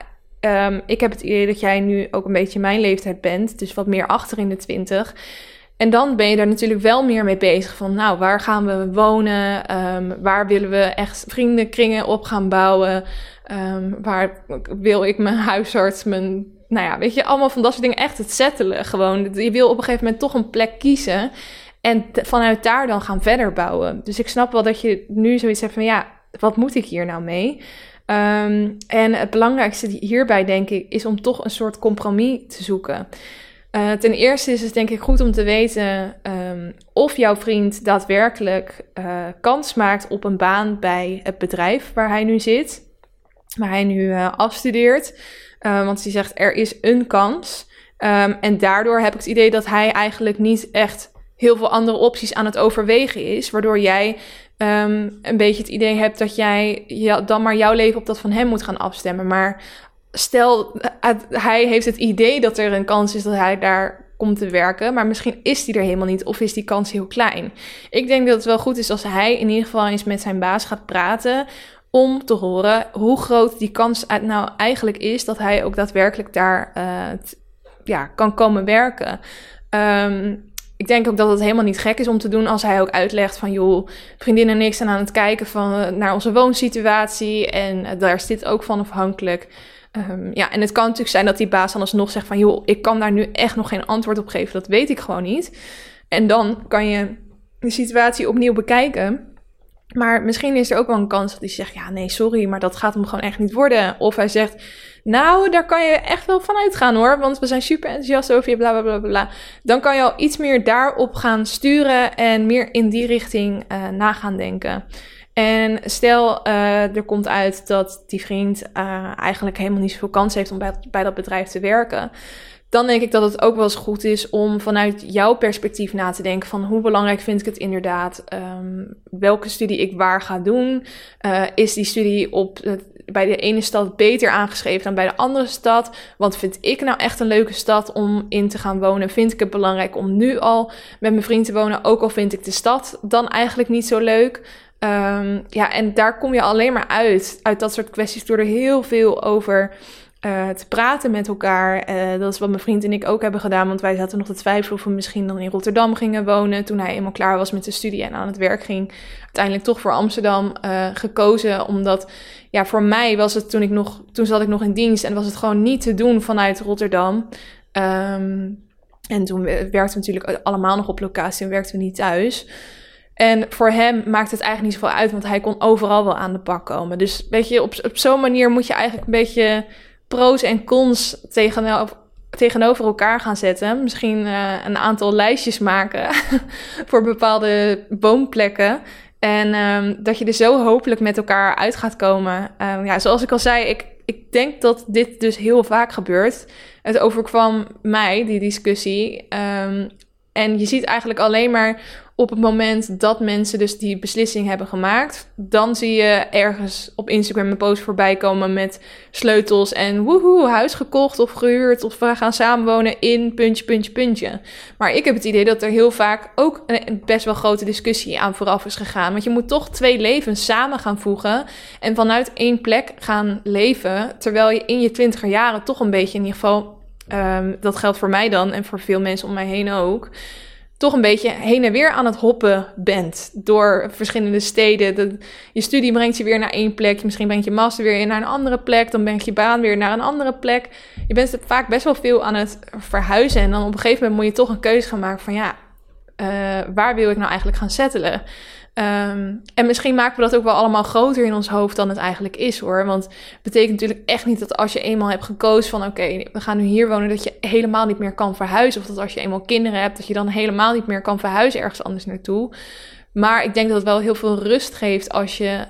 um, ik heb het idee dat jij nu ook een beetje mijn leeftijd bent, dus wat meer achter in de twintig. En dan ben je daar natuurlijk wel meer mee bezig van, nou, waar gaan we wonen? Um, waar willen we echt vriendenkringen op gaan bouwen? Um, waar wil ik mijn huisarts, mijn, nou ja, weet je, allemaal van dat soort dingen echt het settelen. Gewoon, je wil op een gegeven moment toch een plek kiezen en vanuit daar dan gaan verder bouwen. Dus ik snap wel dat je nu zoiets hebt van, ja, wat moet ik hier nou mee? Um, en het belangrijkste hierbij, denk ik, is om toch een soort compromis te zoeken. Uh, ten eerste is het denk ik goed om te weten um, of jouw vriend daadwerkelijk uh, kans maakt op een baan bij het bedrijf waar hij nu zit waar hij nu uh, afstudeert. Want hij zegt er is een kans. Um, en daardoor heb ik het idee dat hij eigenlijk niet echt heel veel andere opties aan het overwegen is. Waardoor jij um, een beetje het idee hebt dat jij dan maar jouw leven op dat van hem moet gaan afstemmen. Maar stel, hij heeft het idee dat er een kans is dat hij daar komt te werken, maar misschien is die er helemaal niet of is die kans heel klein. Ik denk dat het wel goed is als hij in ieder geval eens met zijn baas gaat praten om te horen hoe groot die kans nou eigenlijk is dat hij ook daadwerkelijk daar uh, ja, kan komen werken. Um, ik denk ook dat het helemaal niet gek is om te doen als hij ook uitlegt van joh, vriendinnen en ik zijn aan het kijken van, uh, naar onze woonsituatie en uh, daar is dit ook van afhankelijk. Um, ja, en het kan natuurlijk zijn dat die baas dan alsnog zegt van joh, ik kan daar nu echt nog geen antwoord op geven, dat weet ik gewoon niet. En dan kan je de situatie opnieuw bekijken. Maar misschien is er ook wel een kans dat hij zegt: Ja, nee, sorry, maar dat gaat hem gewoon echt niet worden. Of hij zegt: Nou, daar kan je echt wel van uitgaan hoor, want we zijn super enthousiast over je, bla bla bla bla. Dan kan je al iets meer daarop gaan sturen en meer in die richting uh, na gaan denken. En stel, uh, er komt uit dat die vriend uh, eigenlijk helemaal niet zoveel kans heeft om bij, bij dat bedrijf te werken dan denk ik dat het ook wel eens goed is om vanuit jouw perspectief na te denken van hoe belangrijk vind ik het inderdaad, um, welke studie ik waar ga doen. Uh, is die studie op bij de ene stad beter aangeschreven dan bij de andere stad? Want vind ik nou echt een leuke stad om in te gaan wonen? Vind ik het belangrijk om nu al met mijn vriend te wonen, ook al vind ik de stad dan eigenlijk niet zo leuk? Um, ja, en daar kom je alleen maar uit, uit dat soort kwesties, door er heel veel over uh, te praten met elkaar. Uh, dat is wat mijn vriend en ik ook hebben gedaan. Want wij zaten nog te twijfelen of we misschien dan in Rotterdam gingen wonen. Toen hij eenmaal klaar was met de studie en aan het werk ging. Uiteindelijk toch voor Amsterdam uh, gekozen. Omdat ja, voor mij was het toen ik nog. Toen zat ik nog in dienst. En was het gewoon niet te doen vanuit Rotterdam. Um, En toen werkten we natuurlijk allemaal nog op locatie en werkten we niet thuis. En voor hem maakt het eigenlijk niet zoveel uit, want hij kon overal wel aan de bak komen. Dus weet je, op, op zo'n manier moet je eigenlijk een beetje pro's en cons tegenover, tegenover elkaar gaan zetten. Misschien uh, een aantal lijstjes maken voor bepaalde woonplekken. En um, dat je er zo hopelijk met elkaar uit gaat komen. Um, ja, zoals ik al zei, ik, ik denk dat dit dus heel vaak gebeurt. Het overkwam mij, die discussie. Um, en je ziet eigenlijk alleen maar op het moment dat mensen dus die beslissing hebben gemaakt, dan zie je ergens op Instagram een post voorbij komen met sleutels en woehoe, huis gekocht of gehuurd of we gaan samenwonen in puntje, puntje, puntje. Maar ik heb het idee dat er heel vaak ook een best wel grote discussie aan vooraf is gegaan. Want je moet toch twee levens samen gaan voegen en vanuit één plek gaan leven, terwijl je in je twintiger jaren toch een beetje in ieder geval, um, dat geldt voor mij dan en voor veel mensen om mij heen ook toch een beetje heen en weer aan het hoppen bent door verschillende steden. De, je studie brengt je weer naar één plek, misschien brengt je master weer naar een andere plek, dan brengt je baan weer naar een andere plek. Je bent vaak best wel veel aan het verhuizen en dan op een gegeven moment moet je toch een keuze gaan maken van ja, uh, waar wil ik nou eigenlijk gaan settelen? Um, en misschien maken we dat ook wel allemaal groter in ons hoofd dan het eigenlijk is hoor. Want het betekent natuurlijk echt niet dat als je eenmaal hebt gekozen van oké, we gaan nu hier wonen, dat je helemaal niet meer kan verhuizen. Of dat als je eenmaal kinderen hebt, dat je dan helemaal niet meer kan verhuizen ergens anders naartoe. Maar ik denk dat het wel heel veel rust geeft als je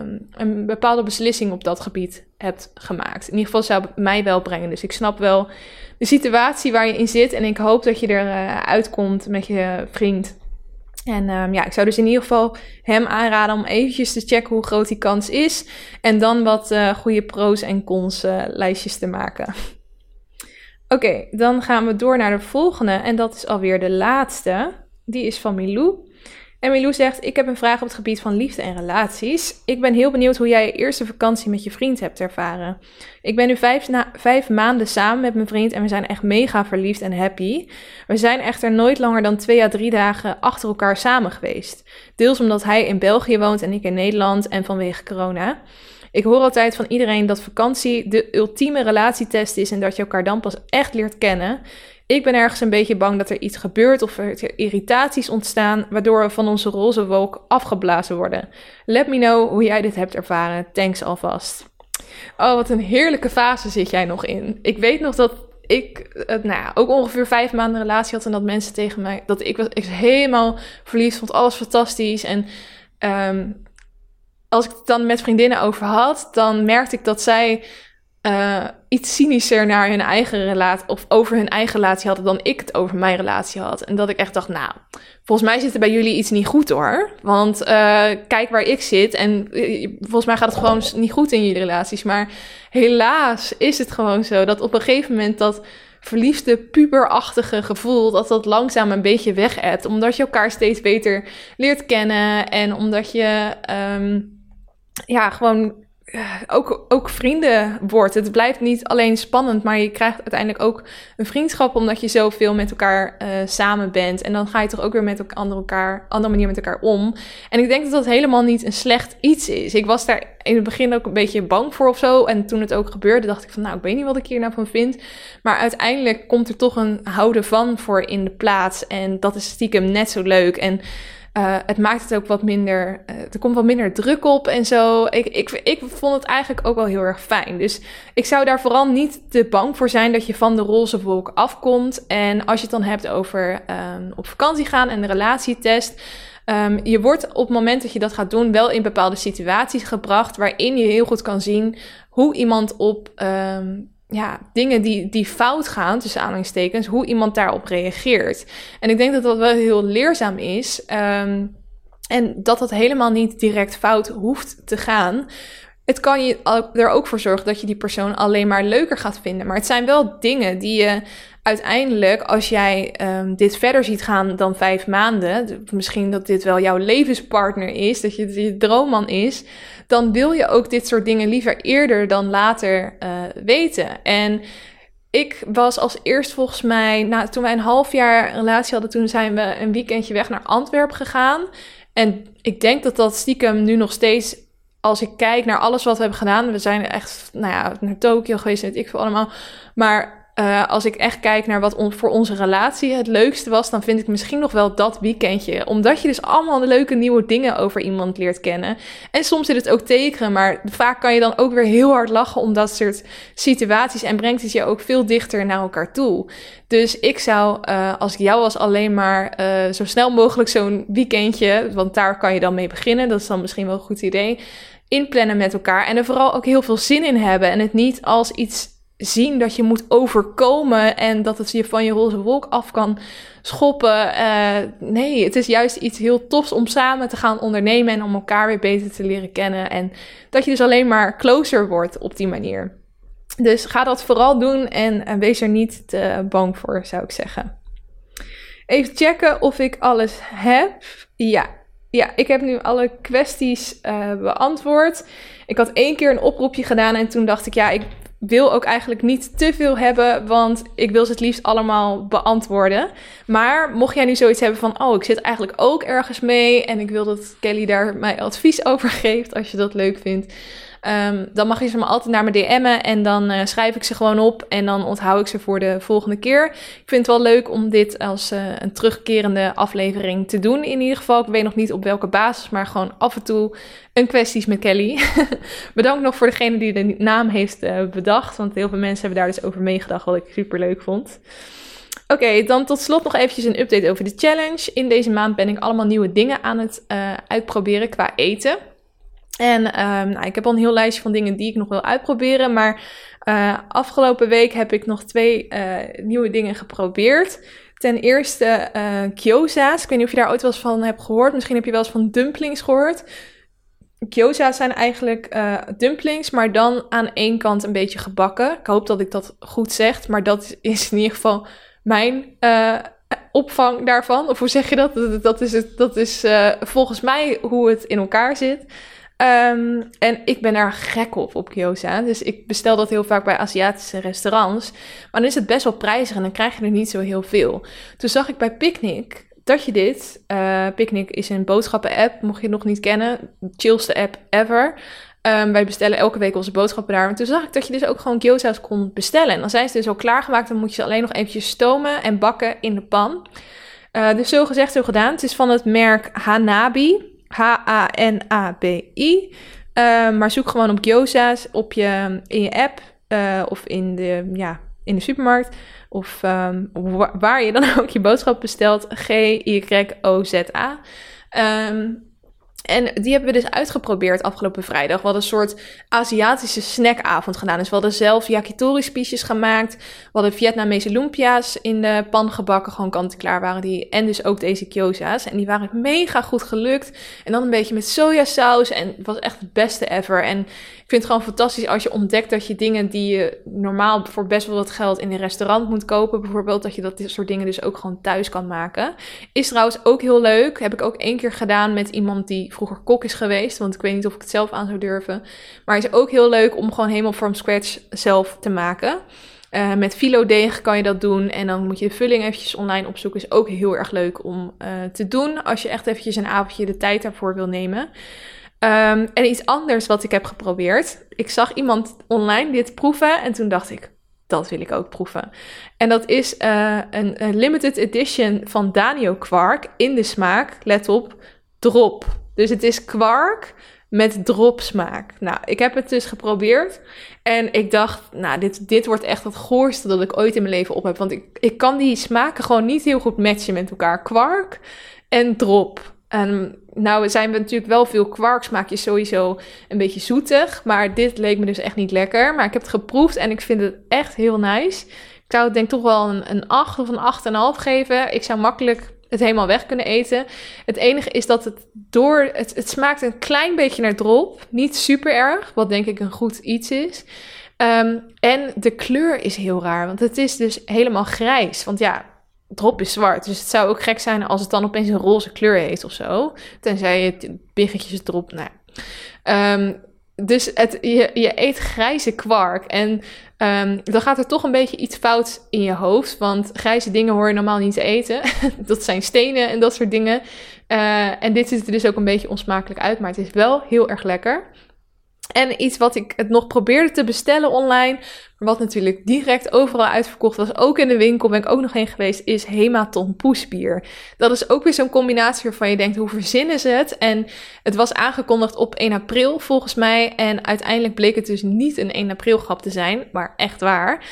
um, een bepaalde beslissing op dat gebied hebt gemaakt. In ieder geval zou het mij wel brengen. Dus ik snap wel de situatie waar je in zit. En ik hoop dat je eruit uh, uitkomt met je vriend en um, ja, ik zou dus in ieder geval hem aanraden om eventjes te checken hoe groot die kans is. En dan wat uh, goede pro's en cons uh, lijstjes te maken. Oké, dan gaan we door naar de volgende. En dat is alweer de laatste. Die is van Milou. En Milou zegt: Ik heb een vraag op het gebied van liefde en relaties. Ik ben heel benieuwd hoe jij je eerste vakantie met je vriend hebt ervaren. Ik ben nu vijf, vijf, maanden samen met mijn vriend en we zijn echt mega verliefd en happy. We zijn echter nooit langer dan twee à drie dagen achter elkaar samen geweest. Deels omdat hij in België woont en ik in Nederland en vanwege corona. Ik hoor altijd van iedereen dat vakantie de ultieme relatietest is en dat je elkaar dan pas echt leert kennen. Ik ben ergens een beetje bang dat er iets gebeurt of er irritaties ontstaan, waardoor we van onze roze wolk afgeblazen worden. Let me know hoe jij dit hebt ervaren. Thanks alvast. Oh, wat een heerlijke fase zit jij nog in. Ik weet nog dat ik nou ja, ook ongeveer vijf maanden relatie had en dat mensen tegen mij, dat ik was ik helemaal verliefd, vond alles fantastisch. En um, als ik het dan met vriendinnen over had, dan merkte ik dat zij uh, iets cynischer naar hun eigen relatie of over hun eigen relatie hadden dan ik het over mijn relatie had. En dat ik echt dacht, nou, volgens mij zit er bij jullie iets niet goed hoor. Want uh, kijk waar ik zit en uh, volgens mij gaat het gewoon niet goed in jullie relaties. Maar helaas is het gewoon zo dat op een gegeven moment dat verliefde, puberachtige gevoel, dat dat langzaam een beetje weg. Omdat je elkaar steeds beter leert kennen en omdat je um, ja, gewoon ook, ook vrienden wordt. Het blijft niet alleen spannend, maar je krijgt uiteindelijk ook een vriendschap omdat je zoveel met elkaar uh, samen bent. En dan ga je toch ook weer met elkaar, andere, elkaar, andere manier met elkaar om. En ik denk dat dat helemaal niet een slecht iets is. Ik was daar in het begin ook een beetje bang voor of zo. En toen het ook gebeurde, dacht ik van nou, ik weet niet wat ik hier nou van vind. Maar uiteindelijk komt er toch een houden van voor in de plaats. En dat is stiekem net zo leuk. En uh, het maakt het ook wat minder. Uh, er komt wat minder druk op en zo. Ik, ik, ik vond het eigenlijk ook wel heel erg fijn. Dus ik zou daar vooral niet te bang voor zijn dat je van de roze wolk afkomt. En als je het dan hebt over um, op vakantie gaan en de relatietest. Um, je wordt op het moment dat je dat gaat doen wel in bepaalde situaties gebracht waarin je heel goed kan zien hoe iemand op um, ja, dingen die, die fout gaan, tussen aanhalingstekens, hoe iemand daarop reageert. En ik denk dat dat wel heel leerzaam is. Um, en dat dat helemaal niet direct fout hoeft te gaan. Het kan je er ook voor zorgen dat je die persoon alleen maar leuker gaat vinden. Maar het zijn wel dingen die je uiteindelijk, als jij um, dit verder ziet gaan dan vijf maanden, misschien dat dit wel jouw levenspartner is, dat je je droomman is, dan wil je ook dit soort dingen liever eerder dan later uh, weten. En ik was als eerst volgens mij, nou, toen wij een half jaar relatie hadden, toen zijn we een weekendje weg naar Antwerpen gegaan. En ik denk dat dat stiekem nu nog steeds, als ik kijk naar alles wat we hebben gedaan, we zijn echt, nou ja, naar Tokio geweest, ik veel allemaal. Maar uh, als ik echt kijk naar wat voor onze relatie het leukste was, dan vind ik misschien nog wel dat weekendje. Omdat je dus allemaal leuke nieuwe dingen over iemand leert kennen. En soms zit het ook tegen, maar vaak kan je dan ook weer heel hard lachen om dat soort situaties. En brengt het je ook veel dichter naar elkaar toe. Dus ik zou, uh, als ik jou was, alleen maar uh, zo snel mogelijk zo'n weekendje, want daar kan je dan mee beginnen. Dat is dan misschien wel een goed idee. Inplannen met elkaar en er vooral ook heel veel zin in hebben. En het niet als iets zien dat je moet overkomen en dat het je van je roze wolk af kan schoppen. Uh, nee, het is juist iets heel tofs om samen te gaan ondernemen en om elkaar weer beter te leren kennen. En dat je dus alleen maar closer wordt op die manier. Dus ga dat vooral doen en, en wees er niet te bang voor, zou ik zeggen. Even checken of ik alles heb. Ja, ja, ik heb nu alle kwesties uh, beantwoord. Ik had één keer een oproepje gedaan en toen dacht ik, ja, ik wil ook eigenlijk niet te veel hebben, want ik wil ze het liefst allemaal beantwoorden. Maar mocht jij nu zoiets hebben van, oh, ik zit eigenlijk ook ergens mee en ik wil dat Kelly daar mij advies over geeft, als je dat leuk vindt, Um, dan mag je ze me altijd naar me DM'en en dan uh, schrijf ik ze gewoon op en dan onthoud ik ze voor de volgende keer. Ik vind het wel leuk om dit als uh, een terugkerende aflevering te doen in ieder geval. Ik weet nog niet op welke basis, maar gewoon af en toe een kwesties met Kelly. Bedankt nog voor degene die de naam heeft uh, bedacht, want heel veel mensen hebben daar dus over meegedacht, wat ik super leuk vond. Oké, dan tot slot nog eventjes een update over de challenge. In deze maand ben ik allemaal nieuwe dingen aan het uitproberen qua eten. En um, nou, ik heb al een heel lijstje van dingen die ik nog wil uitproberen. Maar uh, afgelopen week heb ik nog twee uh, nieuwe dingen geprobeerd. Ten eerste uh. Ik weet niet of je daar ooit wel eens van hebt gehoord. Misschien heb je wel eens van dumplings gehoord. Gyoza's zijn eigenlijk dumplings, maar dan aan één kant een beetje gebakken. Ik hoop dat ik dat goed zeg, maar dat is in ieder geval mijn opvang daarvan. Of hoe zeg je dat? Dat is, het, dat is volgens mij hoe het in elkaar zit. Um, en ik ben er gek op, op gyoza. Dus ik bestel dat heel vaak bij Aziatische restaurants. Maar dan is het best wel prijzig en dan krijg je er niet zo heel veel. Toen zag ik bij Picnic dat je dit... Uh, Picnic is een boodschappen-app, mocht je het nog niet kennen. Chillste app ever. Um, wij bestellen elke week onze boodschappen daar. En toen zag ik dat je dus ook gewoon gyoza's kon bestellen. En dan zijn ze dus al klaargemaakt. Dan moet je ze alleen nog eventjes stomen en bakken in de pan. Uh, dus zo gezegd, zo gedaan. Het is van het merk Hanabi. H-A-N-A-B-I. Uh, maar zoek gewoon op gyoza's op je, in je app uh, of in de, ja, in de supermarkt. Of um, waar je dan ook je boodschap bestelt. G-Y-O-Z-A. Um, en die hebben we dus uitgeprobeerd afgelopen vrijdag. We hadden een soort Aziatische snackavond gedaan. Dus we hadden zelf yakitori-spiesjes gemaakt. We hadden Vietnamese lumpia's in de pan gebakken. Gewoon kant-en-klaar waren die. En dus ook deze gyoza's. En die waren mega goed gelukt. En dan een beetje met sojasaus. En het was echt het beste ever. En ik vind het gewoon fantastisch als je ontdekt dat je dingen die je normaal voor best wel wat geld in een restaurant moet kopen. Bijvoorbeeld dat je dat soort dingen dus ook gewoon thuis kan maken. Is trouwens ook heel leuk. Heb ik ook één keer gedaan met iemand die vroeger kok is geweest. Want ik weet niet of ik het zelf aan zou durven. Maar is ook heel leuk om gewoon helemaal from scratch zelf te maken. Uh, met filo deeg kan je dat doen. En dan moet je de vulling eventjes online opzoeken. Is ook heel erg leuk om uh, te doen. Als je echt eventjes een avondje de tijd daarvoor wil nemen. Um, en iets anders wat ik heb geprobeerd. Ik zag iemand online dit proeven. En toen dacht ik, dat wil ik ook proeven. En dat is uh, een, een, limited edition van Danio Quark in de smaak. Let op, drop. Dus het is kwark met dropsmaak. Nou, ik heb het dus geprobeerd. En ik dacht, nou, dit, dit wordt echt het goorste dat ik ooit in mijn leven op heb. Want ik, ik kan die smaken gewoon niet heel goed matchen met elkaar. Kwark en drop. En nou zijn we natuurlijk wel veel kwarksmaakjes sowieso een beetje zoetig. Maar dit leek me dus echt niet lekker. Maar ik heb het geproefd en ik vind het echt heel nice. Ik zou het denk toch wel een, een 8 of een 8,5 geven. Ik zou makkelijk het helemaal weg kunnen eten. Het enige is dat het door. Het, het smaakt een klein beetje naar drop. Niet super erg, wat denk ik een goed iets is. Um, en de kleur is heel raar, want het is dus helemaal grijs. Want ja, drop is zwart. Dus het zou ook gek zijn als het dan opeens een roze kleur heeft of zo. Tenzij je biggetjes drop. Nou. Um, dus het, je, je eet grijze kwark. En um, dan gaat er toch een beetje iets fout in je hoofd. Want grijze dingen hoor je normaal niet te eten. dat zijn stenen en dat soort dingen. Uh, en dit ziet er dus ook een beetje onsmakelijk uit. Maar het is wel heel erg lekker. En iets wat ik het nog probeerde te bestellen online, maar wat natuurlijk direct overal uitverkocht was, ook in de winkel ben ik ook nog heen geweest, is Hematon poesbier. Dat is ook weer zo'n combinatie waarvan je denkt, hoe verzinnen ze het? En het was aangekondigd op 1 april volgens mij en uiteindelijk bleek het dus niet een 1 april grap te zijn, maar echt waar.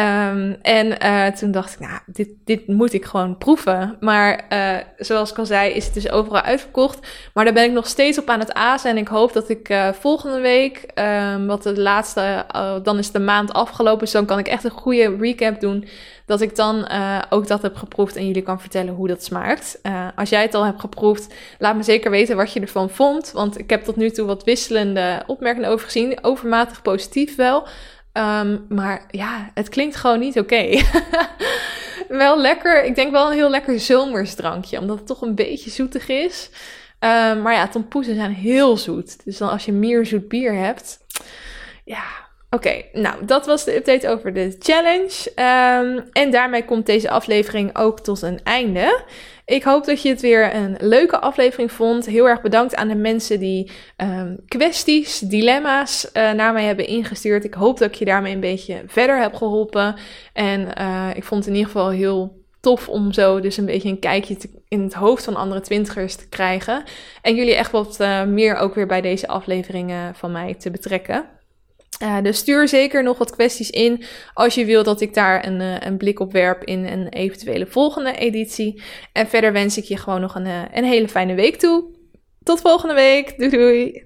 Um, en uh, toen dacht ik, nou, dit, dit moet ik gewoon proeven. Maar uh, zoals ik al zei, is het dus overal uitverkocht. Maar daar ben ik nog steeds op aan het azen. En ik hoop dat ik uh, volgende week, um, wat de laatste, dan is de maand afgelopen. Dus dan kan ik echt een goede recap doen. Dat ik dan ook dat heb geproefd en jullie kan vertellen hoe dat smaakt. als jij het al hebt geproefd, laat me zeker weten wat je ervan vond. Want ik heb tot nu toe wat wisselende opmerkingen over gezien. Overmatig positief wel. Um, maar ja, het klinkt gewoon niet oké. Wel lekker. Ik denk wel een heel lekker zomersdrankje, omdat het toch een beetje zoetig is. Um, maar ja, tompoezen zijn heel zoet. Dus dan als je meer zoet bier hebt. Ja, oké. Nou, dat was de update over de challenge. Um, en daarmee komt deze aflevering ook tot een einde. Ik hoop dat je het weer een leuke aflevering vond. Heel erg bedankt aan de mensen die um, kwesties, dilemma's uh, naar mij hebben ingestuurd. Ik hoop dat ik je daarmee een beetje verder heb geholpen. En uh, ik vond het in ieder geval heel tof om zo dus een beetje een kijkje te, in het hoofd van andere twintigers te krijgen. En jullie echt wat uh, meer ook weer bij deze afleveringen van mij te betrekken. Uh, dus stuur zeker nog wat kwesties in als je wil dat ik daar een, uh, een blik op werp in een eventuele volgende editie. En verder wens ik je gewoon nog een, uh, een hele fijne week toe. Tot volgende week. Doei doei.